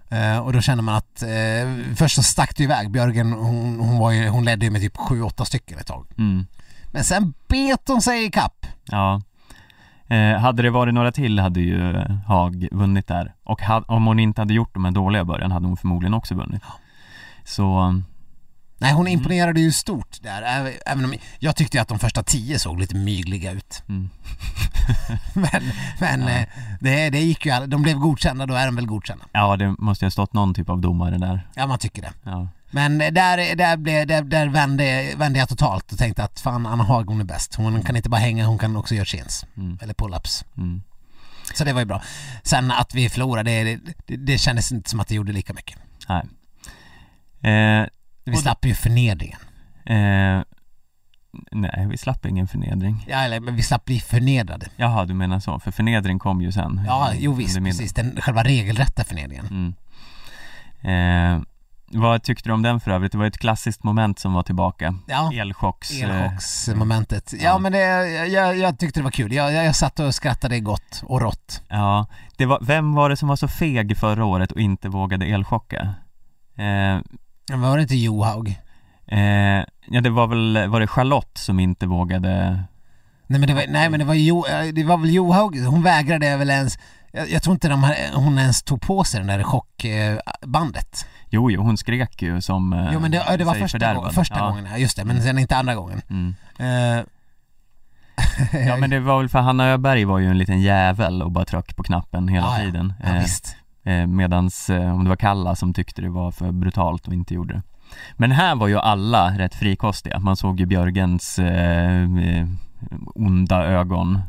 A: Eh, och då känner man att eh, först så stack det iväg, Björgen hon, hon, var ju, hon ledde ju med typ sju, åtta stycken ett tag.
B: Mm.
A: Men sen bet hon sig i kapp.
B: Ja. Eh, hade det varit några till hade ju Haag vunnit där. Och ha, om hon inte hade gjort de här dåliga början hade hon förmodligen också vunnit. Så,
A: Nej, hon
B: Mm.
A: imponerade ju stort där, även- om jag tyckte att de första tio såg lite mygliga ut.
B: mm.
A: Men, men
B: Ja.
A: eh, det, det gick ju, alla- de blev godkända, då är de väl godkända.
B: ja det måste ju ha stått någon typ av domare där.
A: Ja, man tycker det.
B: Ja.
A: Men eh, där, där, blev, där, där vände, vände jag totalt och tänkte att fan Anna Haag hon är bäst. Hon kan inte bara hänga, hon kan också göra chins.
B: Mm.
A: Eller pull-ups.
B: Mm.
A: Så det var ju bra. Sen att vi förlorade, det, det, det kändes inte som att det gjorde lika mycket.
B: Nej. Eh,
A: Vi
B: Och-
A: slapp ju förnedringen.
B: eh, nej, vi slapp ingen förnedring.
A: Ja, eller men vi slapp bli förnedrade.
B: Jaha, du menar så. För förnedring kom ju sen.
A: Ja, jo visst, precis. Den själva regelrätta förnedringen.
B: Mm. Eh, vad tyckte du om den för övrigt? Det var ett klassiskt moment som var tillbaka.
A: Ja,
B: Elchocks... eh,
A: elchocksmomentet. Ja,
B: ja.
A: men det, jag, jag tyckte det var kul. Jag, jag, jag satt och skrattade gott och rått.
B: Ja, det var, vem var det som var så feg förra året och inte vågade elchocka? Eh,
A: Men var det inte Johaug?
B: eh, ja, det var väl, var det Charlotte som inte vågade?
A: Nej men det var, nej, men det var, jo, eh, det var väl Johaug, hon vägrade väl ens jag, jag tror inte de, här- hon ens tog på sig den där chockbandet.
B: Jo, jo, hon skrek ju som eh,
A: Jo men det, det var första, gången, första
B: ja.
A: gången, ja, just det, men sen inte andra gången.
B: Mm.
A: Eh,
B: Ja men det var väl för Hanna Öberg var ju en liten jävel och bara tryck på knappen hela
A: Ja, ja.
B: tiden.
A: ja,
B: Eh,
A: visst.
B: Eh, medans, eh, om det var Kalla som tyckte det var för brutalt och inte gjorde det. Men här var ju alla rätt frikostiga. Man såg ju Björgens eh, eh, onda ögon.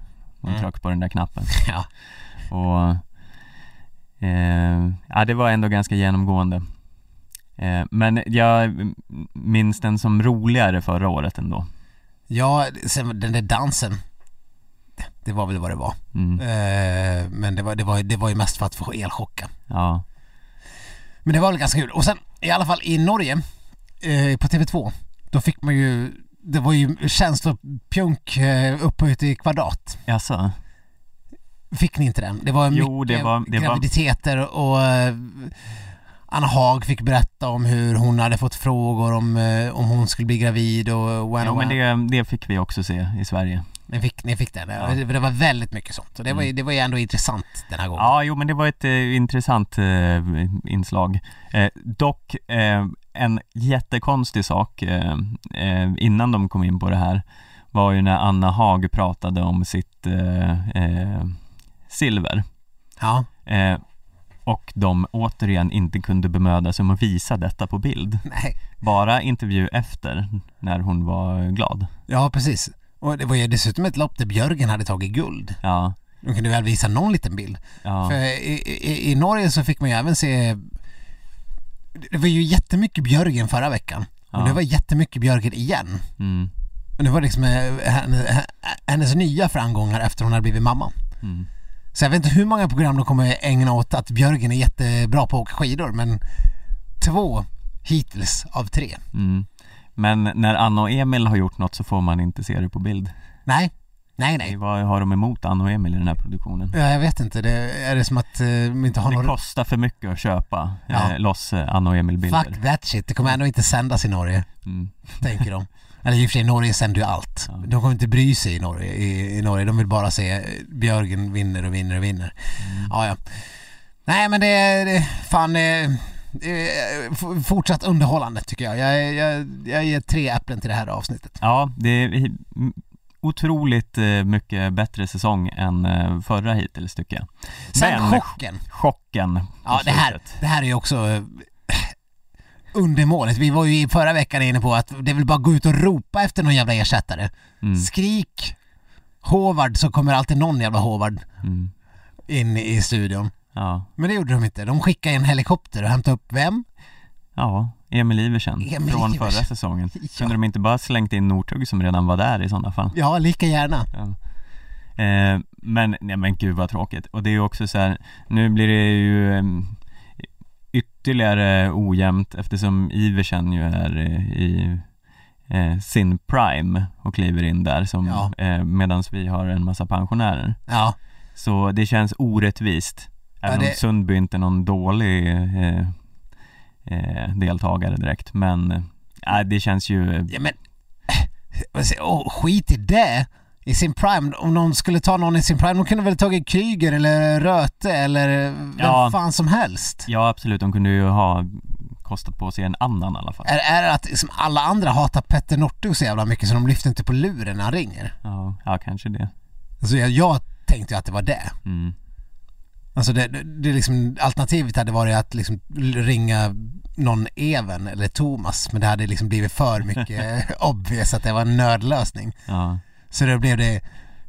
B: Hon
A: Mm.
B: tryckte på den där knappen.
A: Ja.
B: Och eh, ja, det var ändå ganska genomgående. Eh, men jag minns den som roligare förra året ändå.
A: ja, sen den där dansen. Det var väl vad det var.
B: Mm.
A: Eh, men det var, det, var, det var ju mest för att få elchocka.
B: Ja,
A: Men det var väl ganska kul. Och sen i alla fall i Norge, eh, på TV2, då fick man ju, det var ju känslopjunk eh, upphöjt i kvadrat.
B: jaså?
A: Fick ni inte den? Det var
B: Jo,
A: mycket
B: det var- det var-
A: graviditeter och eh, Anna Haag fick berätta om hur hon hade fått frågor om, eh, om hon skulle bli gravid och when
B: Jo
A: och
B: men
A: when.
B: det, det fick vi också se i Sverige.
A: Ni fick, ni fick den?
B: Ja.
A: Det, var väldigt mycket sånt och det var,
B: Mm.
A: det var ju ändå intressant den här gången.
B: Ja, jo men det var ett eh, intressant eh, inslag. Eh, dock eh, en jättekonstig sak eh, eh, innan de kom in på det här var ju när Anna Haag pratade om sitt silver.
A: Ja,
B: och de återigen inte kunde bemöda sig om att visa detta på bild.
A: nej.
B: Bara intervju efter när hon var glad.
A: Ja, precis. Och det var ju dessutom ett lopp där Björgen hade tagit guld.
B: Ja,
A: De kunde väl visa någon liten bild.
B: ja,
A: För i, i, i Norge så fick man ju även se Det var ju jättemycket Björgen förra veckan. Och
B: Ja.
A: det var jättemycket Björgen igen.
B: mm,
A: Och det var liksom eh, hennes, hennes nya framgångar efter hon hade blivit mamma.
B: mm.
A: Så jag vet inte hur många program de kommer ägna åt att Björgen är jättebra på att åka skidor men två hittills av tre.
B: Mm. Men när Anna och Emil har gjort något så får man inte se det på bild.
A: Nej, nej, nej.
B: Vad har de emot Anna och Emil i den här produktionen?
A: Ja, jag vet inte, det, är det som att eh, de inte har
B: Det
A: någon...
B: kostar för mycket att köpa
A: Ja.
B: eh, loss eh, Anna och Emil-bilder.
A: Fuck that shit, det kommer ändå inte sändas i Norge,
B: Mm.
A: tänker de. Eller i och för sig, Norge sänder ju allt.
B: Ja.
A: De kommer inte bry sig i Norge, i, i Norge. De vill bara se eh, Björgen vinner och vinner och vinner.
B: Mm.
A: Ja, ja. Nej men det, det fan, eh, eh, fortsatt underhållande tycker jag. Jag, jag. jag ger tre äpplen till det här avsnittet.
B: Ja, det är otroligt eh, mycket bättre säsong än eh, förra hittills tycker jag.
A: Sen
B: Men-
A: chocken.
B: Chocken
A: Ja, det här, det här är ju också undermålet. Vi var ju i förra veckan inne på att det vill bara gå ut och ropa efter någon jävla ersättare.
B: Mm.
A: Skrik Håvard så kommer alltid någon jävla Håvard
B: Mm.
A: in i studion.
B: Ja.
A: Men det gjorde de inte. De skickade en helikopter och hämtade upp vem?
B: ja, Emil Iversen
A: Emil
B: från
A: Iversen.
B: förra säsongen.
A: Ja.
B: Kunde de inte bara slängt in Northug som redan var där i sådana fall?
A: Ja, lika gärna.
B: Ja. Eh, men, nej men gud vad tråkigt. Och det är ju också så här, nu blir det ju eh, ytterligare ojämnt eftersom Iversen ju är eh, i eh, sin prime och kliver in där som,
A: Ja.
B: medan vi har en massa pensionärer.
A: Ja,
B: Så det känns orättvist.
A: Ja,
B: Även
A: det-
B: om Sundby inte är någon dålig eh, eh, deltagare direkt. Men eh, det känns ju...
A: ja men... Åh, skit i det! I sin prime, om någon skulle ta någon i sin prime, de kunde väl tagit Kryger eller Röte eller vem
B: Ja.
A: fan som helst.
B: Ja absolut, de kunde ju ha kostat på sig en annan i alla fall.
A: Är, är det att liksom alla andra hatar Petter Northug så jävla mycket så de lyfter inte på luren när han ringer?
B: Ja, ja kanske det.
A: Alltså jag, jag tänkte ju att det var det.
B: Mm.
A: Alltså det, det, liksom, alternativet hade varit att liksom ringa någon Even eller Thomas men det hade liksom blivit för mycket obvious att det var en nödlösning.
B: Ja,
A: Så då blev det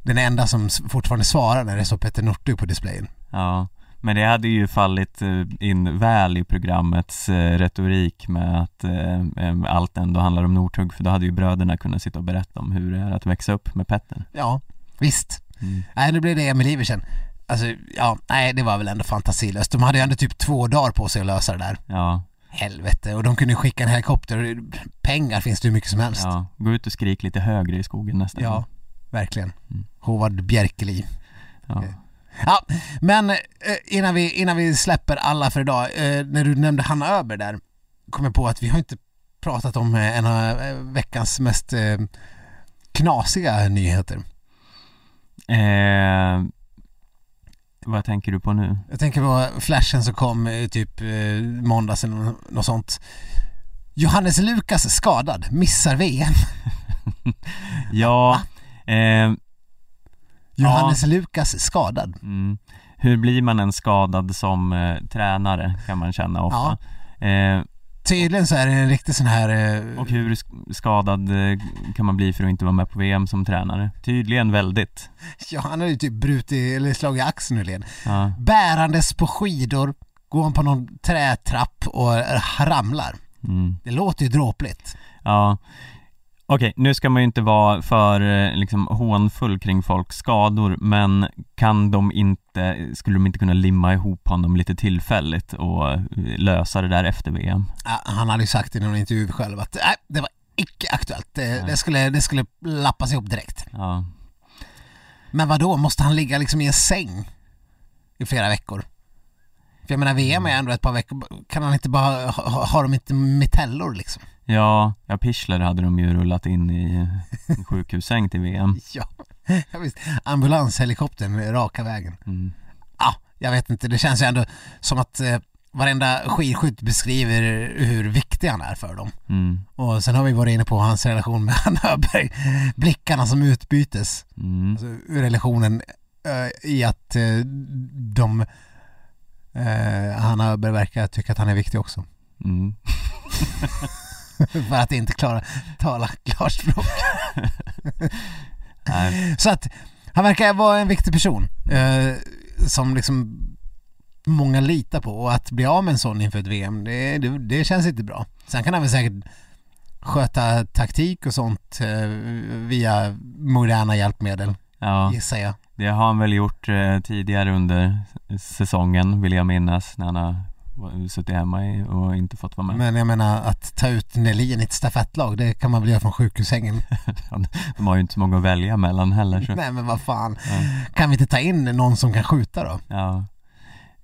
A: den enda som fortfarande svarar när det står Petter Northug på displayen.
B: ja. Men det hade ju fallit eh, in väl i programmets eh, retorik med att eh, allt ändå handlar om Northug för då hade ju bröderna kunnat sitta och berätta om hur det är att växa upp med Petter.
A: Ja, visst.
B: Mm.
A: Nej, nu blev det Emil Iversen. Alltså, ja, nej det var väl ändå fantasilöst. De hade ju ändå typ två dagar på sig att lösa det där.
B: Ja,
A: Helvete, och de kunde skicka en helikopter. Pengar finns det hur mycket som helst.
B: ja. Gå ut och skrik lite högre i skogen nästa
A: Ja,
B: gång.
A: verkligen.
B: Mm.
A: Håvard Bjerkeli.
B: Ja.
A: Ja, men eh, innan vi, innan vi släpper alla för idag, eh, när du nämnde Hanna Öberg där, kom jag på att vi har inte pratat om eh, en av veckans mest knasiga nyheter.
B: Eh, vad tänker du på nu?
A: Jag tänker på flashen som kom eh, typ eh, måndags eller nå- något sånt. Johannes Lukas skadad, missar VM.
B: Ja, eh,
A: Johannes Lukas skadad.
B: mm. hur blir man en skadad som eh, tränare kan man känna ofta. Eh,
A: Tydligen så är det en riktig sån här... Eh,
B: och hur sk- skadad eh, kan man bli för att inte vara med på VM som tränare? Tydligen väldigt.
A: ja, han har ju typ brutit, eller slagit axeln nyligen.
B: Ja,
A: Bärandes på skidor, går han på någon trätrapp och eh, ramlar.
B: mm.
A: Det låter ju dråpligt.
B: ja. Okej, nu ska man ju inte vara för eh, liksom hånfull kring folks skador men kan de inte, skulle de inte kunna limma ihop honom lite tillfälligt och eh, lösa det där efter VM?
A: Ja, Han hade ju sagt i någon intervju själv att nej, det var icke aktuellt. Det, det, skulle, det skulle lappas ihop direkt.
B: Ja,
A: Men vad då måste han ligga liksom i en säng i flera veckor? För jag menar VM är ändå ett par veckor, kan han inte bara, ha, har de inte metellor liksom?
B: Ja, ja Pichler hade de ju rullat in i en sjukhussäng till VM.
A: Ja, ja visst. Ambulanshelikoptern raka vägen.
B: Mm.
A: Ja, jag vet inte, det känns ju ändå som att eh, varenda skidskytt beskriver hur viktig han är för dem.
B: Mm.
A: Och sen har vi varit inne på hans relation med Hanna Öberg, blickarna som utbytes.
B: Mm.
A: Alltså, relationen eh, i att eh, de eh, Hanna Öberg verkar tycka att han är viktig också.
B: Mm.
A: För att inte klara tala klarspråk.
B: Nej.
A: Så att han verkar vara en viktig person eh, som liksom många litar på och att bli av med en sån inför ett VM, det, det, det känns inte bra. Sen kan han väl säkert sköta taktik och sånt eh, via moderna hjälpmedel,
B: Ja,
A: gissar jag.
B: det har han väl gjort eh, tidigare under säsongen vill jag minnas när han har suttit hemma i och inte fått vara med.
A: Men jag menar att ta ut Nelin i ett stafettlag, det kan man väl göra från sjukhussängen.
B: De har ju inte så många att välja mellan heller. Så.
A: Nej men vad fan.
B: Ja.
A: Kan vi inte ta in någon som kan skjuta då?
B: Ja.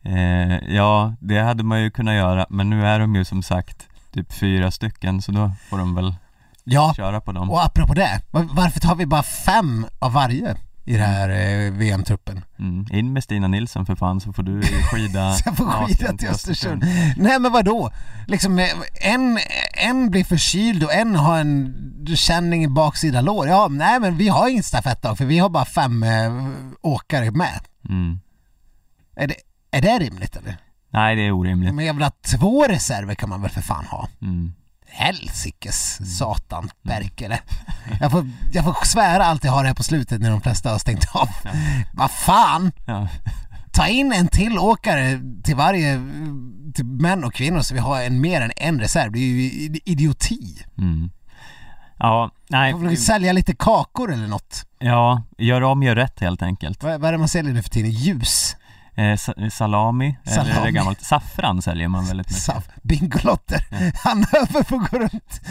B: Eh, ja, det hade man ju kunnat göra, men nu är de ju som sagt typ fyra stycken, så då får de väl
A: Ja,
B: köra på dem.
A: och apropå det. var- Varför tar vi bara fem av varje i den här eh, VM-truppen?
B: Mm. In med Stina Nilsson för fan så får du skida
A: Så jag får skida till Östersund. Nej men vadå? Liksom eh, en, en blir förkyld och en har en känning i baksida lår. Ja, nej men vi har inget stafettlag för vi har bara fem eh, åkare med.
B: Mm.
A: Är det, är det rimligt eller?
B: Nej, det är orimligt.
A: Men jag vill ha två reserver kan man väl för fan ha?
B: Mm.
A: Helsikes satan Berkele. Jag får, jag får svära allt jag har här på slutet när de flesta har stängt av. Vad fan!
B: Ja.
A: Ta in en till åkare till varje, till män och kvinnor så vi har en mer än en reserv. Det är ju idioti.
B: Mm. Ja, nej.
A: Får väl sälja lite kakor eller något.
B: Ja, gör om, gör rätt helt enkelt.
A: Vad, vad är det man säljer nu för tiden? Ljus?
B: Eh, sa- salami, eller är
A: Salami.
B: det gammalt? Saffran säljer man väldigt mycket.
A: Saff, Bingolotter. Hanöver får gå runt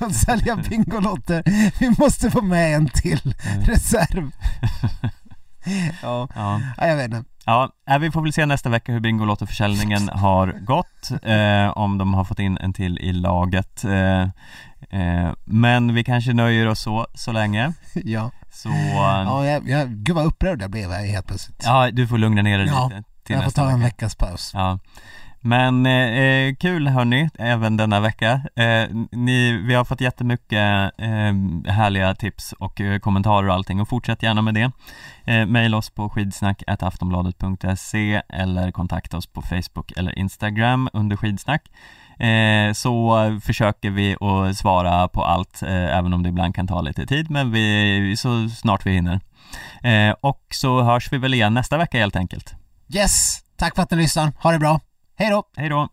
A: och sälja Bingolotter. Vi måste få med en till reserv. Ja,
B: Ja.
A: ja, jag vet inte.
B: Ja, äh, vi får väl se nästa vecka hur Bingolotto-försäljningen har gått, eh, om de har fått in en till i laget. Eh, eh, men vi kanske nöjer oss så, så länge.
A: Ja,
B: Så, ja,
A: ja jag, jag, gud vad upprörd jag blev här helt plötsligt.
B: du får lugna ner dig
A: Ja,
B: lite till
A: jag får
B: nästa
A: ta en
B: vecka.
A: veckas paus.
B: Ja. Men eh, eh, kul hörni, även denna vecka. Eh, ni, vi har fått jättemycket eh, härliga tips och eh, kommentarer och allting och fortsätt gärna med det. Eh, mail oss på skidsnack.aftonbladet.se eller kontakta oss på Facebook eller Instagram under skidsnack. Eh, så försöker vi att svara på allt, eh, även om det ibland kan ta lite tid, men vi, så snart vi hinner. Eh, och så hörs vi väl igen nästa vecka helt enkelt.
A: Yes, tack för att ni lyssnar. Ha det bra. Hej då!
B: Hej då!